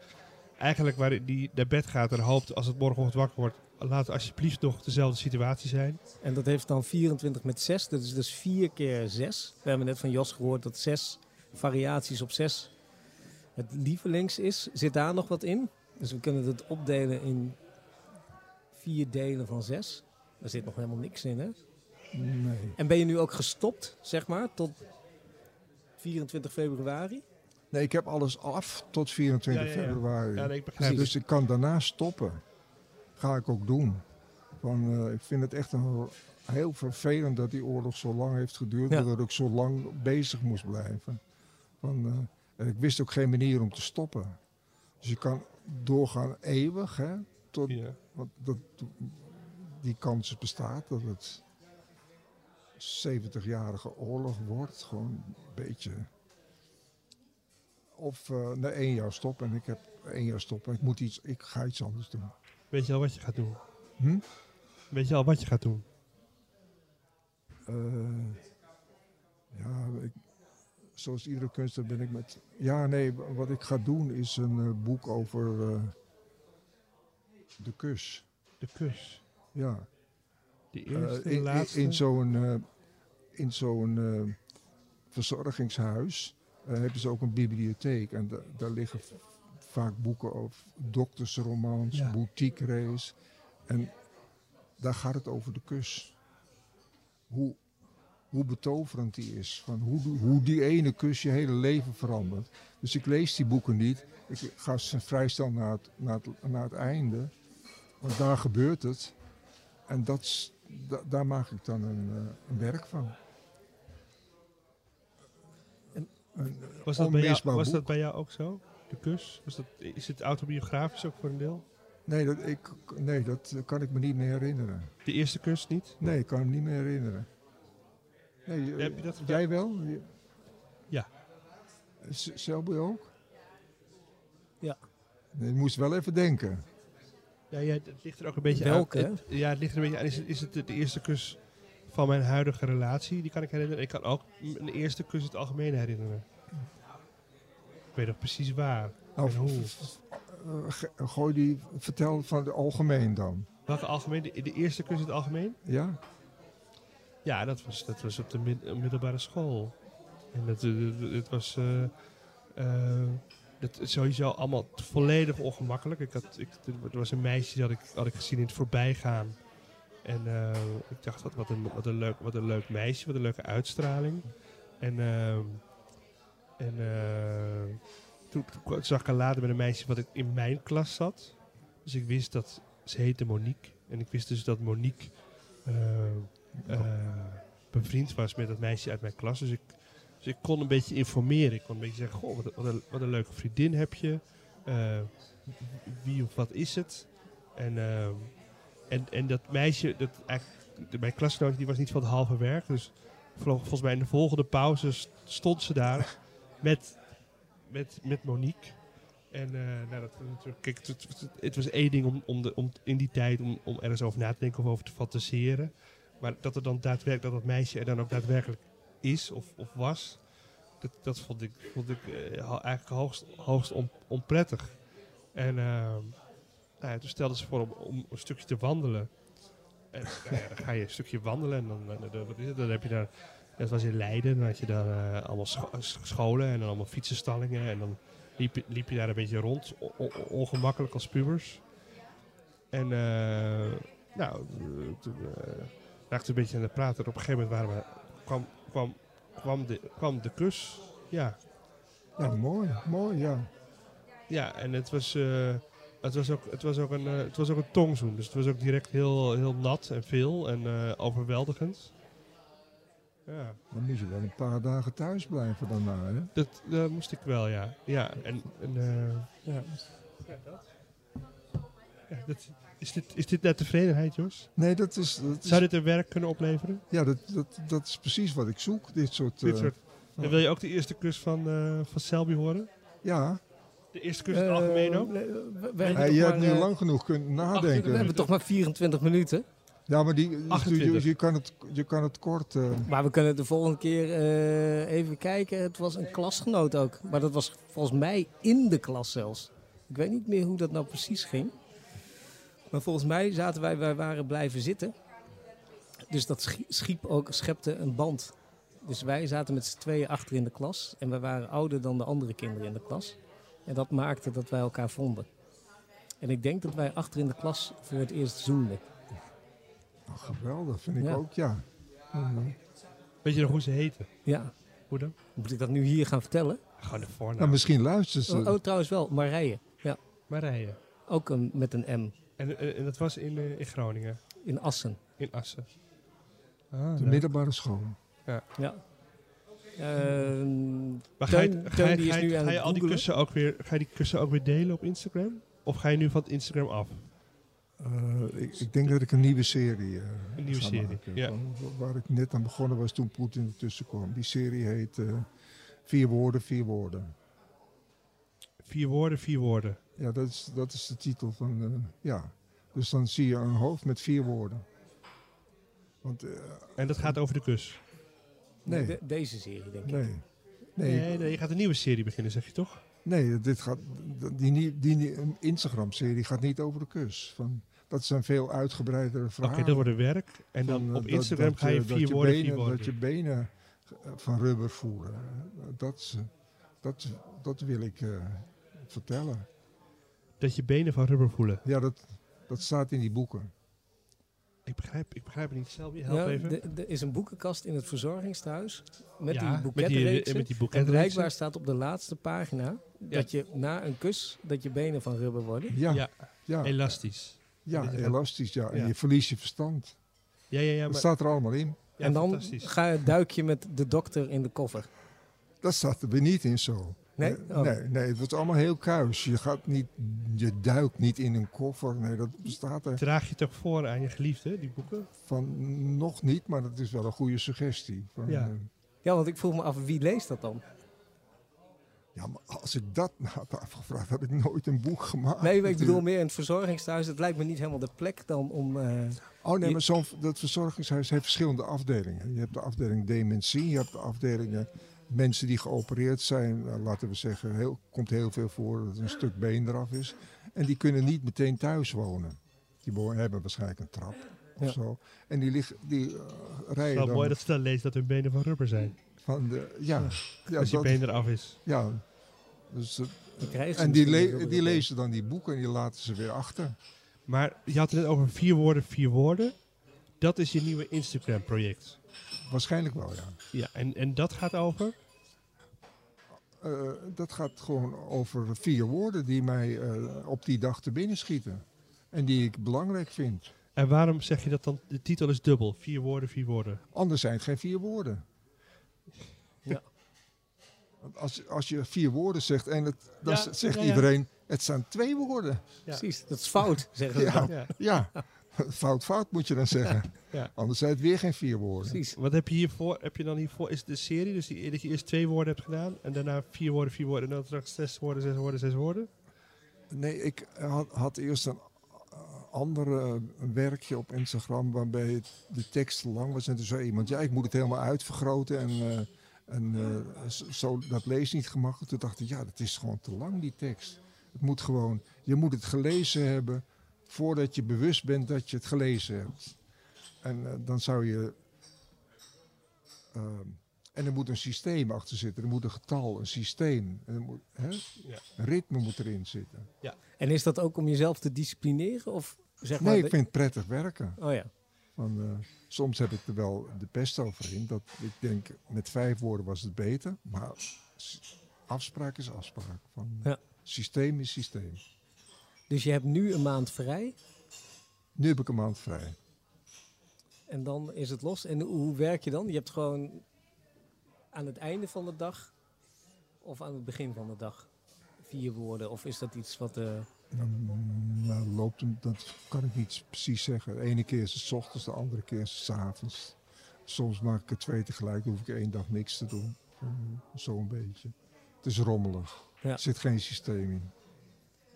eigenlijk waar die naar bed gaat en hoopt als het morgenochtend wakker wordt. Laat het alsjeblieft nog dezelfde situatie zijn. En dat heeft dan 24 met 6. Dat is dus 4 keer 6. We hebben net van Jos gehoord dat 6 variaties op 6 het lievelings is. Zit daar nog wat in? Dus we kunnen het opdelen in vier delen van 6. Daar zit nog helemaal niks in, hè? Nee. En ben je nu ook gestopt, zeg maar, tot 24 februari? Nee, ik heb alles af tot 24 Ja, ja, ja. februari. Ja, nee, ik begrijp het. dus ik kan daarna stoppen. Ga ik ook doen. Van, eh, ik vind het echt een, heel vervelend dat die oorlog zo lang heeft geduurd. Ja. Dat ik zo lang bezig moest blijven. Van, eh, en ik wist ook geen manier om te stoppen. Dus je kan doorgaan eeuwig. Hè, tot, Ja. want dat, die kans bestaat dat het 70-jarige oorlog wordt. Gewoon een beetje. Of eh na één jaar stoppen. En ik heb één jaar stoppen. Ik, moet iets, ik ga iets anders doen. Weet je al wat je gaat doen? Hm? Weet je al wat je gaat doen? Eh, ja, ik, zoals iedere kunstenaar ben ik met... Ja, nee, wat ik ga doen is een eh, boek over de kus. De kus. Ja. De eerste, in, laatste. in zo'n in zo'n verzorgingshuis hebben ze ook een bibliotheek. En da- daar liggen vaak boeken over doktersromans, Ja. boutique race. En daar gaat het over de kus. Hoe, hoe betoverend die is. Van hoe, die- hoe die ene kus je hele leven verandert. Dus ik lees die boeken niet. Ik ga ze vrij snel naar het, naar, het, naar het einde. Want daar gebeurt het. En dat, da- daar maak ik dan een, eh, een werk van. En- was, dat bij jou, was dat bij jou ook zo? De kus? Was dat, is het autobiografisch ook voor een deel? Nee, dat, ik, nee, dat kan ik me niet meer herinneren. De eerste kus niet? Nee, ik kan hem niet meer herinneren. Nee, Heb je dat jij wel? Ja. Selby ook? Ja. Nee, je moest wel even denken. Ja, ja, het ligt er ook een beetje Welke, aan. Het- ja, het ligt er een beetje aan. Is het, is het de, de eerste kus van mijn huidige relatie? Die kan ik herinneren. Ik kan ook mijn eerste kus in het algemeen herinneren. Ik weet nog precies waar. Nou, En hoe. v- v- eh, gooi die, vertel van de algemeen dan. Welke algemeen? De, de eerste kus in het algemeen? Ja? Ja, dat was, dat was op de mid- middelbare school. En het, het, het was het, is sowieso allemaal volledig ongemakkelijk. Ik had, ik, er was een meisje dat ik had ik gezien in het voorbijgaan. En eh, ik dacht, wat, wat, een, wat, een leuk, wat een leuk meisje, wat een leuke uitstraling. En, ehm, en eh, toen, zag ik haar later met een meisje wat ik in mijn klas zat. Dus ik wist dat ze heette Monique. En ik wist dus dat Monique eh, bevriend was met dat meisje uit mijn klas. Dus ik, dus ik kon een beetje informeren. Ik kon een beetje zeggen, goh, wat, wat, een, wat een leuke vriendin heb je. Wie of wat is het? En, ehm, en, en dat meisje, dat eigenlijk, mijn klasgenoot, die was niet van het halve werk. Dus vol- volgens mij in de volgende pauze st- stond ze daar met, met, met Monique. En eh, nou, dat, natuurlijk- kijk, het, het- was één ding om, om, de, om in die tijd om, om ergens over na te denken of over te fantaseren. Maar dat er dan daadwerkelijk dat dat meisje er dan ook daadwerkelijk is of, of was, dat, dat vond ik, vond ik eh, eigenlijk hoogst, hoogst on, onprettig. En ehm, nou ja, toen stelde ze voor om, om een stukje te wandelen. En nou ja, dan ga je een stukje wandelen en dan, eh, dan, wat is het, dan heb je daar, dat was in Leiden, dan had je daar eh, allemaal scho- scholen en dan allemaal fietsenstallingen. En dan liep, je- liep je daar een beetje rond, ongemakkelijk als pubers. En eh, nou, eh, toen eh, raakte een beetje aan het praten. En op een gegeven moment waren we, kwam, kwam, kwam, de, kwam de kus. Ja, Ja, mooi, mooi, ja. ja, en het was, eh, het was, ook, het was, ook, een, eh, het was ook een tongzoen. Dus het was ook direct heel, heel nat en veel en eh, overweldigend. Ja, Dan moet je wel een paar dagen thuis blijven daarna, hè? dat, dat moest ik wel, ja. Ja, en, en eh, ja. Ja, dat. Ja, dat, is, dit, is dit naar tevredenheid, Jos? Nee, dat is, dat is, Zou dit een werk kunnen opleveren? ja, dat, dat, dat is precies wat ik zoek, dit soort... Dit eh, soort. En wil je ook de eerste kus van, eh, van Selby horen? Ja, De eerste kus in het algemeen ook? Eh, we- we- we hebben je hebt nu eh, lang genoeg kunnen We nadenken. hebben toch maar 24 minuten. Ja, maar die, je, 28. je, kan het, je kan het kort... eh, Maar we kunnen de volgende keer eh, even kijken. Het was een klasgenoot ook. Maar dat was volgens mij in de klas zelfs. Ik weet niet meer hoe dat nou precies ging. Maar volgens mij zaten wij, wij waren blijven zitten. Dus dat schie- schiep ook, schepte een band. Dus wij zaten met z'n tweeën achter in de klas. En wij waren ouder dan de andere kinderen in de klas. En dat maakte dat wij elkaar vonden. En ik denk dat wij achter in de klas voor het eerst zoenden. nou, geweldig, vind ik Ja. ook, ja. Mhm. Weet je nog hoe ze heten? Ja, Hoe dan? moet ik dat nu hier gaan vertellen? Gewoon de voornaam. Nou, misschien luistert ze. Oh, oh, trouwens wel, Marije. Ja, Marije. ook een, met een M. En, en, en dat was in, eh, in Groningen, In Assen. in Assen. Ah, de leuk. middelbare school. Ja. Ehm, Maar ga je, ga ga ga al die kussen ook weer, ga je die kussen ook weer delen op Instagram? Of ga je nu van het Instagram af? Eh, ik, ik denk dat ik een nieuwe serie eh, Een nieuwe ga serie, maken. ja. Van- waar ik net aan begonnen was toen Poetin ertussen kwam. Die serie heet eh, Vier woorden, vier woorden. Vier woorden, vier woorden. Ja, dat is, dat is de titel van... eh, ja. Dus dan zie je een hoofd met vier woorden. Want, eh, En dat gaat over de kus. Nee, de- deze serie, denk ik. nee. Nee, je gaat een nieuwe serie beginnen, zeg je toch? nee, dit gaat, die, die, die Instagram-serie gaat niet over de kus. Van, dat zijn veel uitgebreidere Oké, verhalen. dat wordt een werk. En dan Van, eh, op Instagram dat ga je dat vier woorden, benen, vier woorden. Dat je benen eh, van rubber voelen. Eh, Dat, eh, dat, dat wil ik eh, vertellen. Dat je benen van rubber voelen. Ja, dat, dat staat in die boeken. Ik begrijp, ik begrijp het niet. Selby, help Ja, even. Er is een boekenkast in het verzorgingstehuis. Met Ja, die met die, boekettenreeksen. met die En blijkbaar staat op de laatste pagina dat je na een kus, dat je benen van rubber worden. Ja, Ja, ja, ja, elastisch. elastisch. Ja. En Ja. je verliest je verstand. Ja, ja, ja. Dat Maar, staat er allemaal in. ja, en dan ga je duik je met de dokter in de koffer. Dat staat er weer niet in zo. Nee? Eh, Oh. nee, nee, het wordt allemaal heel kuis. Je, gaat niet, je duikt niet in een koffer. Nee, dat bestaat er Draag je toch voor aan je geliefde, die boeken? van nog niet, maar dat is wel een goede suggestie. Van, Ja. eh, Ja, want ik vroeg me af, wie leest dat dan? Ja, maar als ik dat nou had afgevraagd, had ik nooit een boek gemaakt. Nee, ik bedoel meer in het verzorgingstehuis. Het lijkt me niet helemaal de plek dan om... eh, Oh nee, je- maar zo'n dat verzorgingshuis heeft verschillende afdelingen. Je hebt de afdeling dementie, je hebt de afdelingen mensen die geopereerd zijn. Nou, laten we zeggen, heel, komt heel veel voor dat een stuk been eraf is. En die kunnen niet meteen thuis wonen. Die hebben waarschijnlijk een trap of Ja. zo. En die, liggen, die eh, Het is rijden wel dan... mooi dat ze dan leest dat hun benen van rubber zijn. Van de, ja, ja, als je dat- been eraf is. ja. Dus, eh, en die, le- die lezen dan die boeken en die laten ze weer achter. Maar je had het net over vier woorden, vier woorden. Dat is je nieuwe Instagram-project. Waarschijnlijk wel, ja. Ja, en, en dat gaat over? Eh, dat gaat gewoon over vier woorden die mij eh, op die dag te binnen schieten. En die ik belangrijk vind. En waarom zeg je dat dan? De titel is dubbel. Vier woorden, vier woorden. Anders zijn het geen vier woorden. Ja. Want Als, als je vier woorden zegt en het, dan Ja, zegt ja, ja. iedereen, het zijn twee woorden. Ja. Precies, dat is fout, zeggen ze Ja. dan. Ja. Fout, fout moet je dan zeggen. Ja. Anders zijn het weer geen vier woorden. Precies. Wat heb je hiervoor? Heb je dan hiervoor? Is het de serie dus die, dat je eerst twee woorden hebt gedaan en daarna vier woorden, vier woorden en dan straks zes woorden, zes woorden, zes woorden? Nee, ik had, had eerst een uh, ander eh, werkje op Instagram waarbij het, de tekst te lang was. En toen zei iemand, ja, ik moet het helemaal uitvergroten en, eh, en eh, zo- zo, dat lees niet gemakkelijk. Toen dacht ik, ja, dat is gewoon te lang, die tekst. Het moet gewoon, je moet het gelezen hebben voordat je bewust bent dat je het gelezen hebt. En eh, dan zou je... ehm, en er moet een systeem achter zitten. Er moet een getal, een systeem. En er moet, hè? Ja. Een ritme moet erin zitten. En is dat ook om jezelf te disciplineren? Of zeg maar Nee, ik vind het prettig werken. Oh ja, Van, eh, soms heb ik er wel de pest over in. Dat ik denk, met vijf woorden was het beter. Maar afspraak is afspraak. Van, Ja. Systeem is systeem. Dus je hebt nu een maand vrij Nu heb ik een maand vrij. en dan is het los. En hoe werk je dan? Je hebt gewoon aan het einde van de dag of aan het begin van de dag vier woorden? Of is dat iets wat... eh, Dan nou, loopt dat kan ik niet precies zeggen. De ene keer is het 's ochtends, de andere keer is het 's avonds. Soms maak ik er twee tegelijk, dan hoef ik één dag niks te doen. Zo'n beetje. Het is rommelig. Ja. Er zit geen systeem in.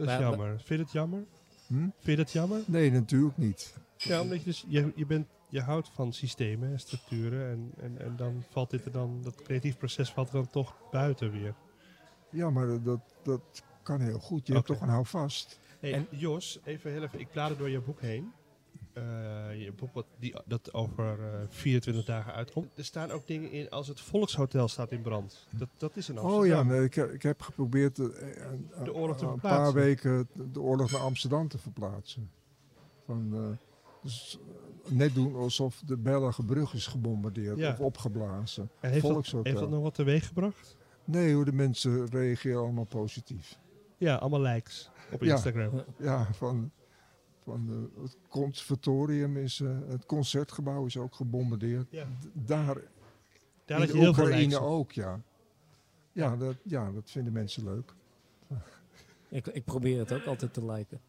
Dat is Maar- jammer. Vind je dat jammer? Hm? Vind je dat jammer? Nee, natuurlijk niet. Ja, omdat je dus, je, je, bent, je houdt van systemen en structuren en, en, en dan valt dit er dan, dat creatief proces valt er dan toch buiten weer. Ja, maar dat, dat kan heel goed. Je hebt toch een houvast. Hey, En- Jos, even heel even, ik blader door je boek heen. Eh, je die, dat over eh, 24 dagen uitkomt. Er staan ook dingen in als het Volkshotel staat in brand. Dat, dat is een Oh ja, nee, ik, heb- ik heb geprobeerd eh, een, De oorlog te een paar weken de oorlog naar Amsterdam te verplaatsen. Van, eh, dus eh, net doen alsof de Belgenbrug is gebombardeerd Ja. of opgeblazen. En heeft dat, Volkshotel. heeft dat nog wat teweeg gebracht? Nee hoor, de mensen reageren allemaal positief. Ja, allemaal likes op Ja. Instagram. Ja, van, van het conservatorium is, eh, het concertgebouw is ook gebombardeerd. Ja. Daar Daar in had je heel veel Oekraïne ook, ja. Ja dat, ja, dat vinden mensen leuk. ik, ik probeer het ook altijd te liken.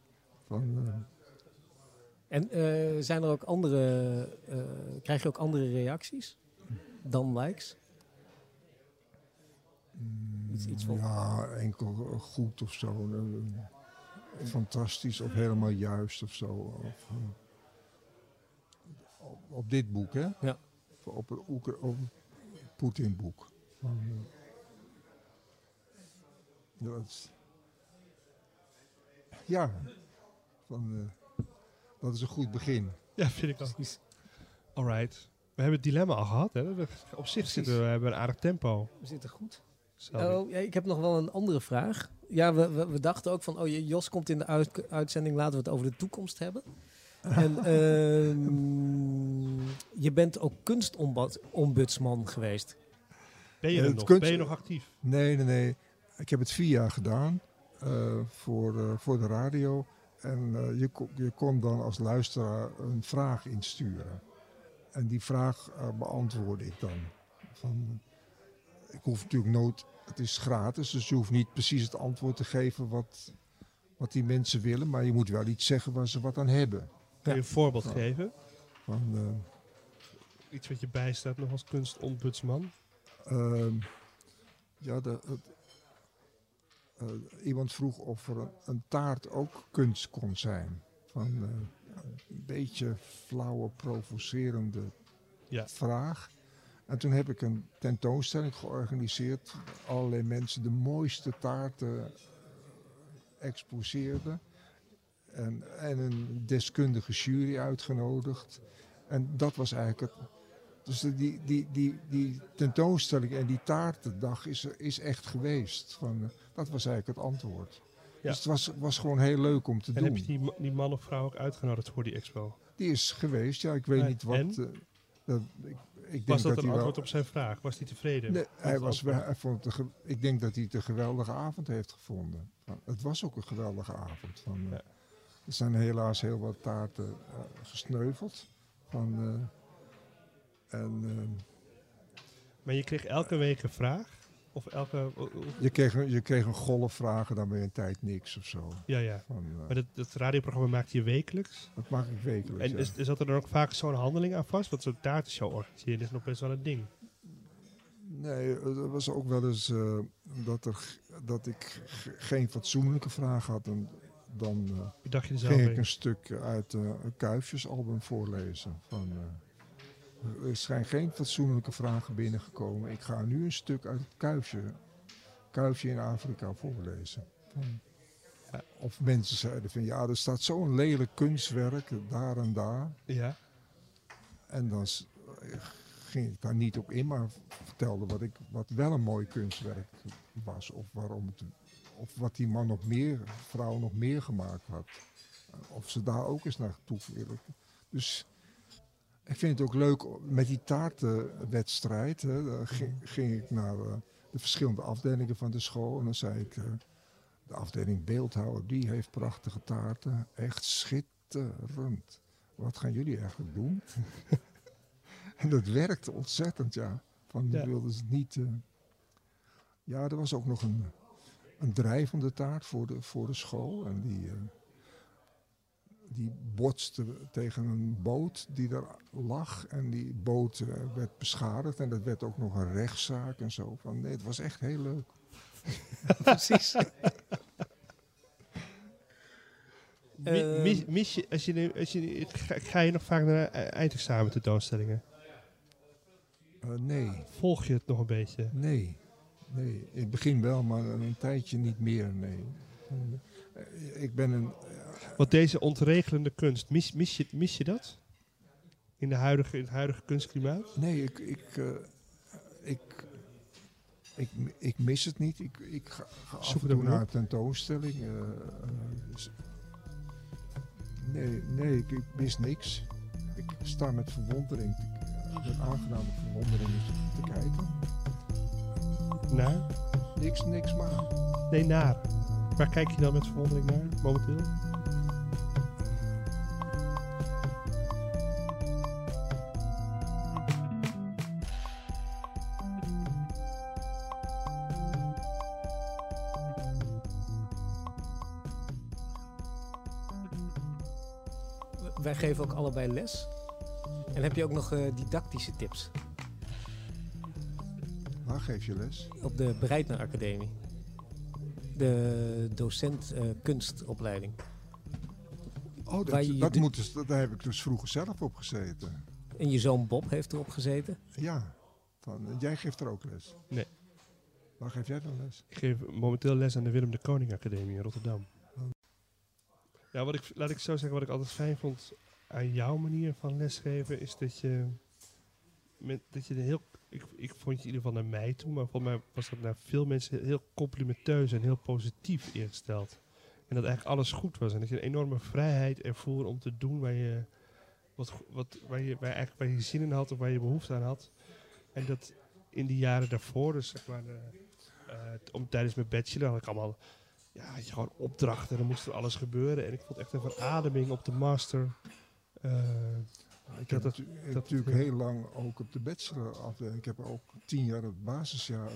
Van, eh, En eh, zijn er ook andere... eh, krijg je ook andere reacties dan likes? Iets- iets van- Ja, enkel goed of zo. Fantastisch of helemaal juist of zo. Of, eh, op, op dit boek, hè? Ja. Of Op het Oekra- op het Poetin-boek. Van, dat is- ja, van, eh, dat is een goed begin. Ja, vind ik ook. Precies. Alright. We hebben het dilemma al gehad. Hè? Op zich zitten we, we hebben een aardig tempo. We zitten goed. Sorry. Oh, ja, ik heb nog wel een andere vraag. Ja, we, we, we dachten ook van, oh, Jos komt in de uit- uitzending, laten we het over de toekomst hebben. En ehm, je bent ook kunstombudsman geweest. ben je er nog? kunst- Ben je nog actief? Nee, nee, nee. Ik heb het vier jaar gedaan eh, voor, eh, voor de radio. En eh, je, ko- je kon dan als luisteraar een vraag insturen. En die vraag beantwoordde ik dan. Van, ik hoef natuurlijk nooit, het is gratis, dus je hoeft niet precies het antwoord te geven wat, wat die mensen willen. Maar je moet wel iets zeggen waar ze wat aan hebben. Kun je een voorbeeld geven? Van, eh, Iets wat je bijstaat nog als kunstombudsman? Ehm, ja, de, eh, iemand vroeg of er een, een taart ook kunst kon zijn. Van eh, een beetje flauwe, provocerende Ja. vraag. En toen heb ik een tentoonstelling georganiseerd. Allerlei mensen de mooiste taarten exposeerden. En, en een deskundige jury uitgenodigd. En dat was eigenlijk het, Dus die, die, die, die tentoonstelling en die taartendag is, er- is echt geweest. Van, dat was eigenlijk het antwoord. Ja. Dus het was, was gewoon heel leuk om te En doen. heb je die, die man of vrouw ook uitgenodigd voor die expo? Die is geweest, ja, ik weet niet wat. en? eh, dat, ik, ik denk Was dat, dat een wel. antwoord op zijn vraag? Was hij tevreden? Nee, hij was, hij vond ik denk dat hij het een geweldige avond heeft gevonden. Van, Het was ook een geweldige avond. Van, eh. Er zijn helaas heel wat taarten eh, gesneuveld. Van, eh, en, eh, Maar je kreeg elke week een vraag? Of elke... je, kreeg, een- je kreeg een golf vragen, dan ben je een tijd niks of zo. Ja, ja. Van, eh, Maar dat, dat radioprogramma maakte je wekelijks? dat maak ik wekelijks. En ja. is, is dat er dan ook vaak zo'n handeling aan vast? Want zo'n taartenshow organiseren is nog best wel een ding. Nee, er was ook wel eens eh, dat, er, dat ik geen fatsoenlijke vraag had. En dan eh, Bedacht je ging ik een? stuk uit eh, een Kuifjesalbum voorlezen. Van, eh, er zijn geen fatsoenlijke vragen binnengekomen. Ik ga nu een stuk uit het Kuifje, Kuifje in Afrika voorlezen. Of mensen zeiden van ja, er staat zo'n lelijk kunstwerk daar en daar. Ja. En dan ging ik daar niet op in, maar vertelde wat, ik, wat wel een mooi kunstwerk was. Of, waarom het, of wat die man nog meer, vrouw nog meer gemaakt had. Of ze daar ook eens naartoe willen. Dus ik vind het ook leuk met die taartenwedstrijd. Hè, daar ging, ging ik naar eh, de verschillende afdelingen van de school. En dan zei ik, eh, de afdeling beeldhouwer, die heeft prachtige taarten. Echt schitterend. Wat gaan jullie eigenlijk doen? en dat werkte ontzettend, ja. Van, Ja. wilden ze niet... eh, Ja, er was ook nog een, een drijvende taart voor de, voor de school. En die, die botste tegen een boot die er lag. En die boot eh, werd beschadigd. En dat werd ook nog een rechtszaak en zo. Van, nee, het was echt heel leuk. Precies. Ehm. mis, mis je, als je, als je, ga, ga je nog vaak naar eh, eindexamen tentoonstellingen? Eh, nee, Volg je het nog een beetje? nee, nee. In het begin wel, maar een tijdje niet meer, nee. Ik ben een... Want deze ontregelende kunst, mis, mis, je, mis je dat? In, de huidige, in het huidige kunstklimaat? Nee, ik, ik, eh, ik, ik, ik mis het niet. Ik, ik ga, ga af en toe naar tentoonstelling. eh, eh, nee, nee, ik, ik mis niks. Ik sta met verwondering, met aangename verwondering te kijken. Naar? Niks, niks maar. Nee, naar. Waar kijk je dan met verwondering naar, momenteel? Geven ook allebei les. En heb je ook nog eh, didactische tips Waar geef je les? op de Breitner Academie? De docent eh, kunstopleiding. Oh, dat, je dat moet dus, dat, daar heb ik dus vroeger zelf op gezeten. En je zoon Bob heeft erop gezeten. Ja, van, jij geeft er ook les? Nee. Waar geef jij dan les? Ik geef momenteel les aan de Willem de Koning Academie in Rotterdam. Ja, wat ik, laat ik zo zeggen, wat ik altijd fijn vond aan jouw manier van lesgeven, is dat je, met, dat je heel, ik, ik vond je in ieder geval naar mij toe, maar volgens mij was dat naar veel mensen heel complimenteus en heel positief ingesteld. En dat eigenlijk alles goed was en dat je een enorme vrijheid ervoer om te doen waar je, wat, wat, waar je, waar eigenlijk, waar je zin in had of waar je behoefte aan had. En dat in die jaren daarvoor, dus zeg maar, eh, t- om, tijdens mijn bachelor had ik allemaal ja, had je gewoon opdrachten. Dan moest er alles gebeuren. En ik vond echt een verademing op de master. Eh, Ik heb, dat- natuurlijk heel lang ook op de bachelor afdeling. Ik heb ook tien jaar het basisjaar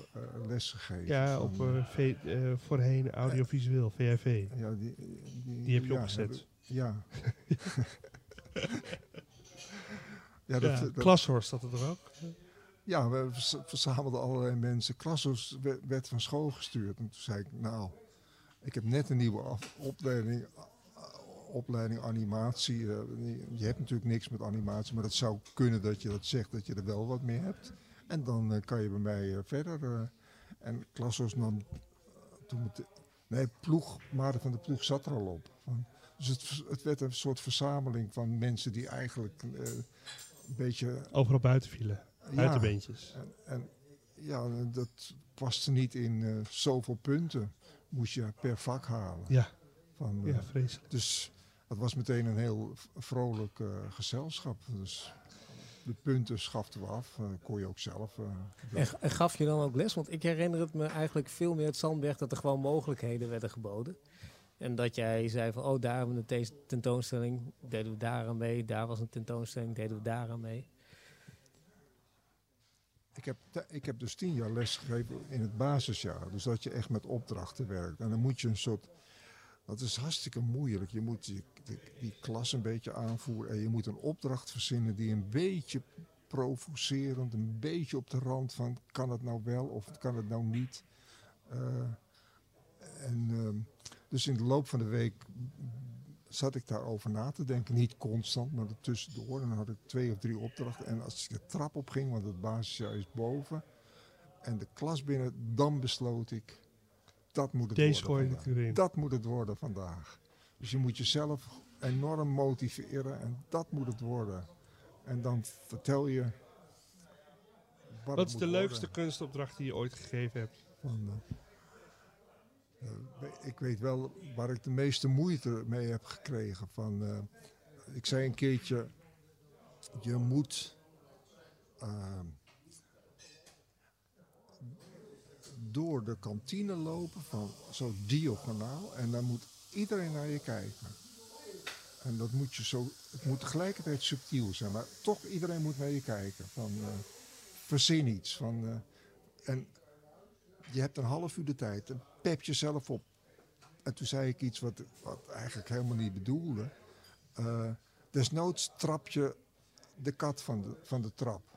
les gegeven. ja, van, op eh, V- voorheen audiovisueel, VRV. ja, die, die, Die heb je ja, opgezet. Ja. ja, dat, Ja, Klashorst had het er ook. ja, we verzamelden allerlei mensen. Klassos we- werd van school gestuurd. En toen zei ik, nou, ik heb net een nieuwe opleiding, opleiding animatie. eh, je hebt natuurlijk niks met animatie, maar het zou kunnen dat je dat zegt, dat je er wel wat mee hebt. En dan eh, kan je bij mij eh, verder. en Klassos eh, toen met nee, ploeg, Maarten van de Ploeg zat er al op. Van, dus het, het werd een soort verzameling van mensen die eigenlijk een beetje... Overal buiten vielen. Buitenbeentjes. En, en ja, dat paste niet in zoveel punten. Moest je per vak halen. Ja, Van, ja, vreselijk. Dus dat was meteen een heel vrolijk eh, gezelschap. Dus de punten schaften we af. eh, kon je ook zelf. eh, En, en gaf je dan ook les? Want ik herinner het me eigenlijk veel meer het Zandberg dat er gewoon mogelijkheden werden geboden. En dat jij zei van, oh, daar hebben we een te- tentoonstelling, deden we daar aan mee. Daar was een tentoonstelling, deden we daar aan mee. Ik heb, ik heb dus tien jaar les gegeven in het basisjaar. Dus dat je echt met opdrachten werkt. En dan moet je een soort. Dat is hartstikke moeilijk. Je moet die, die, klas een beetje aanvoeren. En je moet een opdracht verzinnen die een beetje provocerend, een beetje op de rand van kan het nou wel of kan het nou niet. Eh, en ehm, dus in de loop van de week zat ik daarover na te denken. Niet constant, maar tussendoor. En dan had ik twee of drie opdrachten. En als ik de trap op ging, want het basisjaar is boven. En de klas binnen, dan besloot ik. Dat moet het Deze worden. Dat moet het worden vandaag. Dus je moet jezelf enorm motiveren. En dat moet het worden. En dan vertel je. Wat, is de leukste worden. kunstopdracht die je ooit gegeven hebt? Van, eh, eh, ik weet wel waar ik de meeste moeite mee heb gekregen. Van, eh, ik zei een keertje, je moet eh, door de kantine lopen van zo diagonaal en dan moet iedereen naar je kijken. En dat moet je zo, het moet tegelijkertijd subtiel zijn, maar toch iedereen moet naar je kijken. Van, eh, verzin iets. Van, eh, en je hebt een half uur de tijd. Pep jezelf op. En toen zei ik iets wat, wat eigenlijk helemaal niet bedoelde. Eh, desnoods trap je de kat van de, van de trap.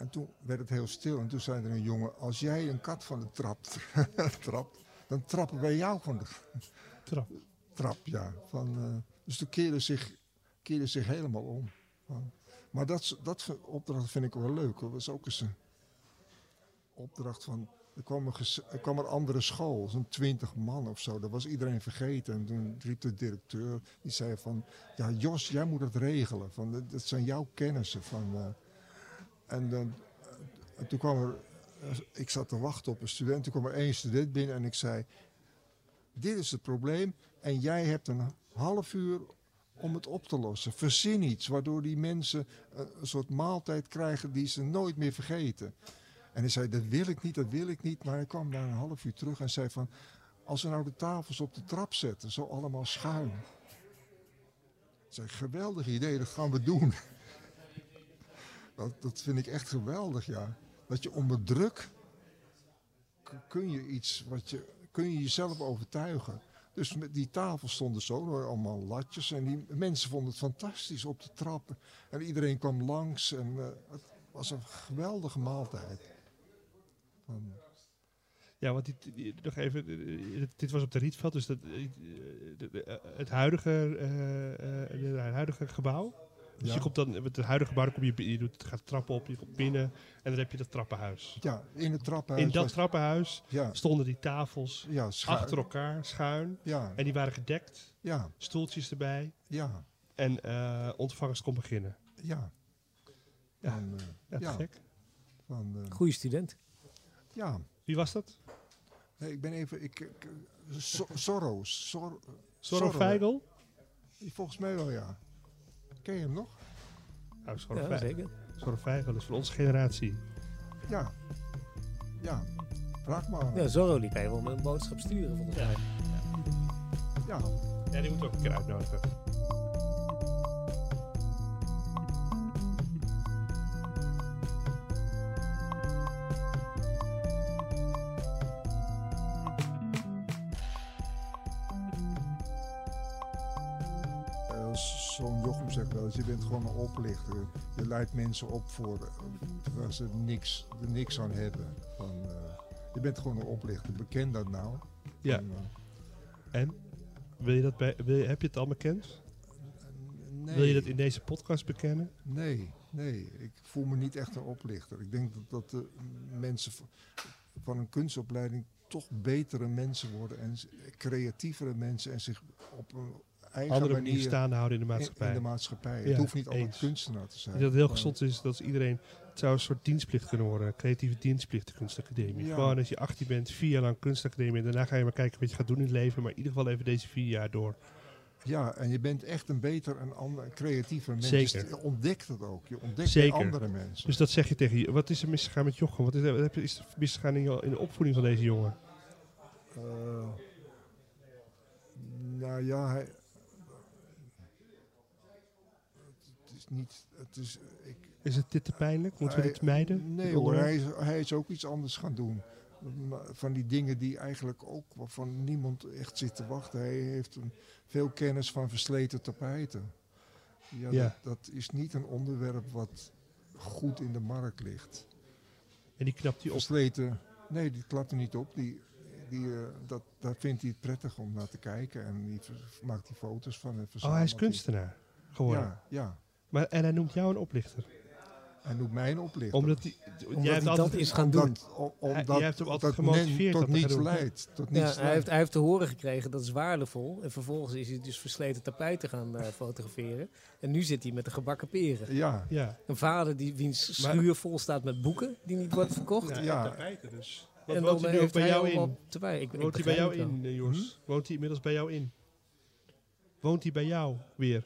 En toen werd het heel stil. En toen zei er een jongen: Als jij een kat van de trap trapt, dan trappen wij jou van de Trap. trap. Ja. Van, eh, dus toen keerde zich, keerde zich helemaal om. Van, maar dat, dat opdracht vind ik wel leuk. Dat was ook eens een opdracht van. Er kwam een, er kwam een andere school, zo'n twintig man of zo. Dat was iedereen vergeten. En toen riep de directeur, die zei van... Ja, Jos, jij moet het regelen. Van, dat, dat zijn jouw kennissen. Van, eh, en, dan en toen kwam er... eh, Ik zat te wachten op een student. Toen kwam er één student binnen en ik zei... Dit is het probleem en jij hebt een half uur om het op te lossen. Verzin iets waardoor die mensen eh, een soort maaltijd krijgen die ze nooit meer vergeten. En hij zei, dat wil ik niet, dat wil ik niet. Maar hij kwam na een half uur terug en zei van... Als we nou de tafels op de trap zetten, zo allemaal schuin. Ik zei, geweldig idee, dat gaan we doen. Dat, dat vind ik echt geweldig, ja. Dat je onder druk kun je iets wat je kun je jezelf overtuigen. Dus met die tafel stonden zo, allemaal latjes. En die mensen vonden het fantastisch op de trappen. En iedereen kwam langs. En eh, het was een geweldige maaltijd. Van, Ja, want dit, nog even, eh, dit was op de Rietveld, dus dat, eh, eh, het, huidige, eh, eh, het huidige gebouw. Dus Ja. je komt dan, met het huidige gebouw kom je, je doet, gaat trappen op, je komt binnen en dan heb je dat trappenhuis. ja, in het trappenhuis. In dat was- trappenhuis ja, stonden die tafels ja, schuin. achter elkaar, schuin. Ja, En die waren gedekt, ja, stoeltjes erbij. ja, En eh, ontvangers kon beginnen. ja. Ja. Van, eh, Ja, gek. van, eh, Goeie student. ja. Wie was dat? Nee, ik ben even... Ik, ik, So- Soros. Sor, Zorro Feigl? Volgens mij wel, ja. Ken je hem nog? Nou, Zorro Ja, Feigl. zeker. Feigl is van onze generatie. Ja. Ja. Vraag maar. Ja, Zorro die kan je wel met een boodschap sturen volgens mij. Ja. Ja, die moet ook een keer uitnodigen. Oplichter. Je leidt mensen op voor, eh, terwijl ze niks, er niks aan hebben. Van, eh, je bent gewoon een oplichter. Beken dat nou. Ja. Eh, En? Wil je dat bij, wil je, heb je het al bekend? nee, Wil je dat in deze podcast bekennen? Nee, nee. Ik voel me niet echt een oplichter. Ik denk dat, dat de mensen van een kunstopleiding toch betere mensen worden en creatievere mensen en zich op een eigen andere manier manier staande houden in de maatschappij. in de maatschappij. Ja, het hoeft niet altijd kunstenaar te zijn. Dat het heel gezond is dat iedereen... Het zou een soort dienstplicht kunnen worden. Creatieve dienstplicht, de kunstacademie. Ja. Gewoon als je 18 bent, vier jaar lang kunstacademie. En daarna ga je maar kijken wat je gaat doen in het leven. Maar in ieder geval even deze vier jaar door. Ja, en je bent echt een beter en ander, creatiever mens. Zeker. Je ontdekt het ook. Je ontdekt Zeker. andere mensen. Dus dat zeg je tegen je. Wat is er misgegaan met Jochem? Wat is er, wat is er misgegaan in, je- in de opvoeding van deze jongen? Eh, nou ja, hij, het is niet. Het is, ik, Is het dit te pijnlijk? Moeten we hij- dit mijden? Nee Dit hoor, hij is, hij is ook iets anders gaan doen. Van die dingen die eigenlijk ook waarvan niemand echt zit te wachten. Hij heeft een, veel kennis van versleten tapijten. Ja, Ja. Dat, dat is niet een onderwerp wat goed in de markt ligt. En die knapt hij op. Versleten, nee, die klapt er niet op. Die, die, eh, dat, daar vindt hij het prettig om naar te kijken. En die maakt hij foto's van. En Oh, hij is die. kunstenaar geworden. Ja, ja. Maar, en hij noemt jou een oplichter. Hij noemt mij een oplichter. Omdat hij... Omdat jij hebt hij altijd- dat is gaan doen. Omdat, Hij- jij hebt hem altijd dat gemotiveerd tot niets doen. leidt. Tot Ja, niets hij, leidt. heeft, hij heeft te horen gekregen dat is waardevol. En vervolgens is hij dus versleten tapijten gaan eh, fotograferen. En nu zit hij met de gebakken peren. Ja, Ja. Een vader die, wiens Maar- schuur vol staat met boeken die niet worden verkocht. Ja, Ja. tapijten dus. Wat en woont dan hij nu ook heeft bij hij jou in? Ik, Woont hij bij jou in, eh, Jos? Woont hij inmiddels bij jou in? Woont hij bij jou weer?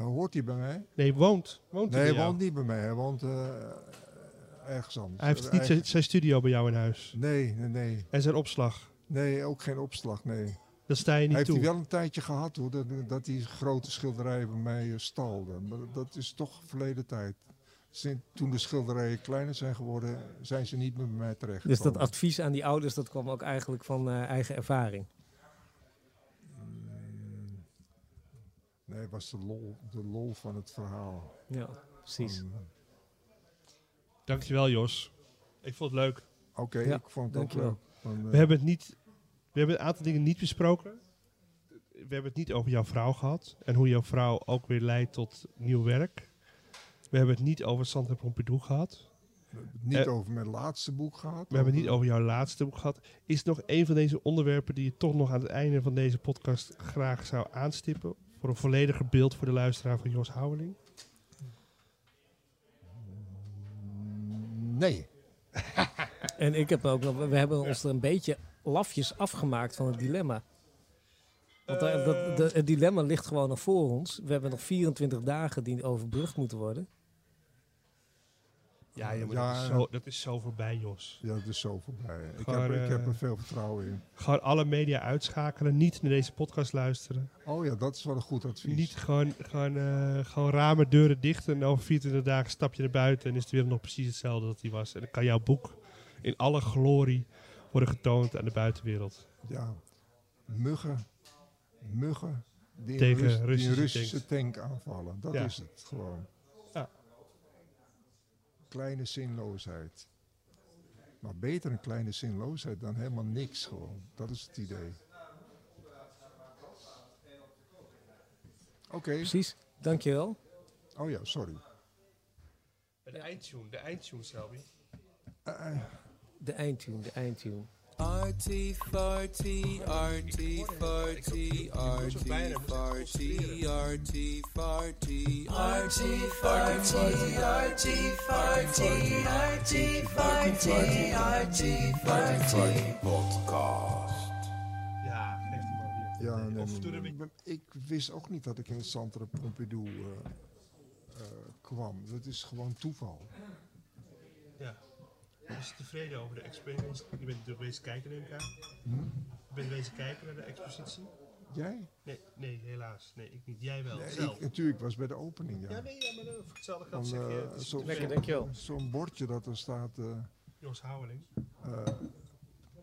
Nou hoort hij bij mij. Nee, woont. Woont hij Nee, hij woont niet bij mij. Hij woont eh, ergens anders. Hij heeft niet zijn, eigen- zijn studio bij jou in huis. Nee, nee, nee. En zijn opslag. Nee, ook geen opslag, nee. Dat sta je niet Hij heeft toe. hij wel een tijdje gehad hoor, dat, dat hij grote schilderijen bij mij eh, stalde. Maar dat is toch verleden tijd. Sinds, toen de schilderijen kleiner zijn geworden, zijn ze niet meer bij mij terecht. Dus dat advies aan die ouders, dat kwam ook eigenlijk van eh, eigen ervaring. Nee, het was de lol, de lol van het verhaal. Ja, precies. Van, Dankjewel, Jos. Ik vond het leuk. Oké, Ja, ik vond het ook dankjewel. leuk. Van, eh, We hebben, het niet, we hebben een aantal dingen niet besproken. We hebben het niet over jouw vrouw gehad. En hoe jouw vrouw ook weer leidt tot nieuw werk. We hebben het niet over Santa Pompidou gehad. we hebben het niet eh, over mijn laatste boek gehad. We hebben het niet over jouw laatste boek gehad. Is er nog een van deze onderwerpen die je toch nog aan het einde van deze podcast graag zou aanstippen? Voor een vollediger beeld voor de luisteraar van Jos Houweling? Nee. En ik heb ook nog, we hebben ons er een beetje lafjes afgemaakt van het dilemma. Want dat, de- het dilemma ligt gewoon nog voor ons. We hebben nog 24 dagen die overbrugd moeten worden. Ja, dat, is zo, dat is zo voorbij, Jos. Ja, dat is zo voorbij. Ik, Gewoon, heb, ik heb eh, er veel vertrouwen in. Gewoon alle media uitschakelen. Niet naar deze podcast luisteren. Oh ja, dat is wel een goed advies. Niet gewoon, gewoon, eh, gewoon ramen, deuren dicht. En over 24 dagen stap je naar buiten. En is de wereld nog precies hetzelfde dat die was. En dan kan jouw boek in alle glorie worden getoond aan de buitenwereld. Ja, muggen, muggen die Tegen een, Russische tank aanvallen. Dat Ja. is het gewoon. Kleine zinloosheid. Maar beter een kleine zinloosheid dan helemaal niks gewoon. Dat is het idee. Oké. Precies, dankjewel. Oh ja, sorry. De eindtune, de eindtune, Selby. De eindtune, de eindtune. Artie, farty, artie, farty, artie, farty, artie, farty, artie, farty, artie, farty, artie, farty, artie, farty. Podcast. Ja, geef die man weer. ja, nee, Of nee, toen nee. heb ik- wist ook niet dat ik in het Centre Pompidou eh, eh, kwam. Dat is gewoon toeval. Ja. Was je tevreden over de experience? Je bent natuurlijk bezig kijken, neem ik aan. Hm? Je bent bezig kijken naar de expositie? Jij? Nee, nee, helaas. Nee, ik niet. Jij wel. Nee, zelf. ik, natuurlijk, ik was bij de opening. Ja. Ja, nee, ja, maar uh, voor hetzelfde Dan, geld zeg je... eh, het is zo-. Lekker, dankjewel. Zo'n bordje dat er staat. eh, Jos Houweling. eh,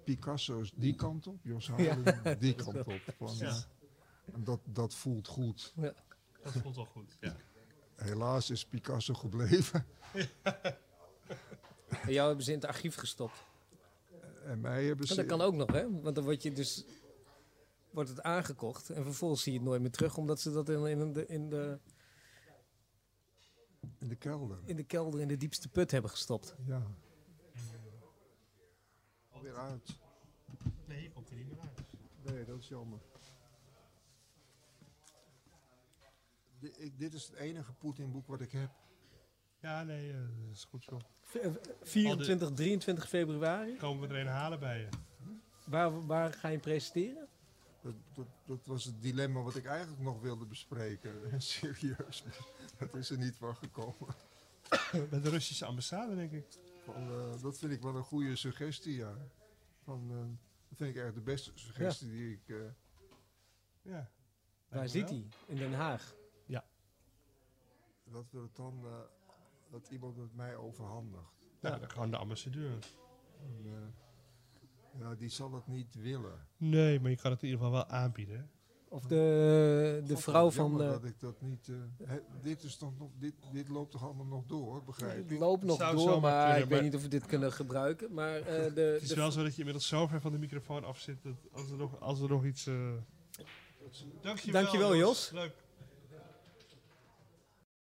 Picasso's die kant op, Jos Houweling die kant op. Van, Ja. eh, en dat, dat voelt goed. Dat voelt wel goed. Ja. Helaas is Picasso gebleven. En jou hebben ze in het archief gestopt. En mij hebben En ze. dat kan ook nog, hè? Want dan word je dus wordt het aangekocht en vervolgens zie je het nooit meer terug, omdat ze dat in, in, de, in, de, in de kelder. in de kelder in de diepste put hebben gestopt. Ja. Alweer uit. Nee, je komt er niet meer uit. Nee, dat is jammer. ik- dit is het enige Poetin-boek wat ik heb. Ja, nee, eh, dat is goed zo. V- eh, 24, 23 februari. Komen we er een halen bij je. Waar, waar ga je presenteren? Dat, dat, dat was het dilemma wat ik eigenlijk nog wilde bespreken. Serieus. Dat is er niet van gekomen. Bij de Russische ambassade, denk ik. Van, eh, dat vind ik wel een goede suggestie, ja. Van, eh, dat vind ik echt de beste suggestie die ik... eh, Ja. Waar zit hij? In Den Haag. dat wil het dan... dat iemand het mij overhandigt. Nou, dan gewoon de ambassadeur. En, eh, ja, die zal het niet willen. Nee, maar je kan het in ieder geval wel aanbieden. Of de, de vrouw het van... eh, dat ik dat niet... eh, dit, is toch nog, dit, dit loopt toch allemaal nog door, begrijp ik ik? loop nog Zou door, maar kunnen, ik maar- weet niet of we dit kunnen gebruiken. Maar eh, de, Het is de- wel zo dat je inmiddels zo ver van de microfoon af zit. Dat als, er nog, als er nog iets. eh Dankjewel, Dankjewel, Jos. Leuk.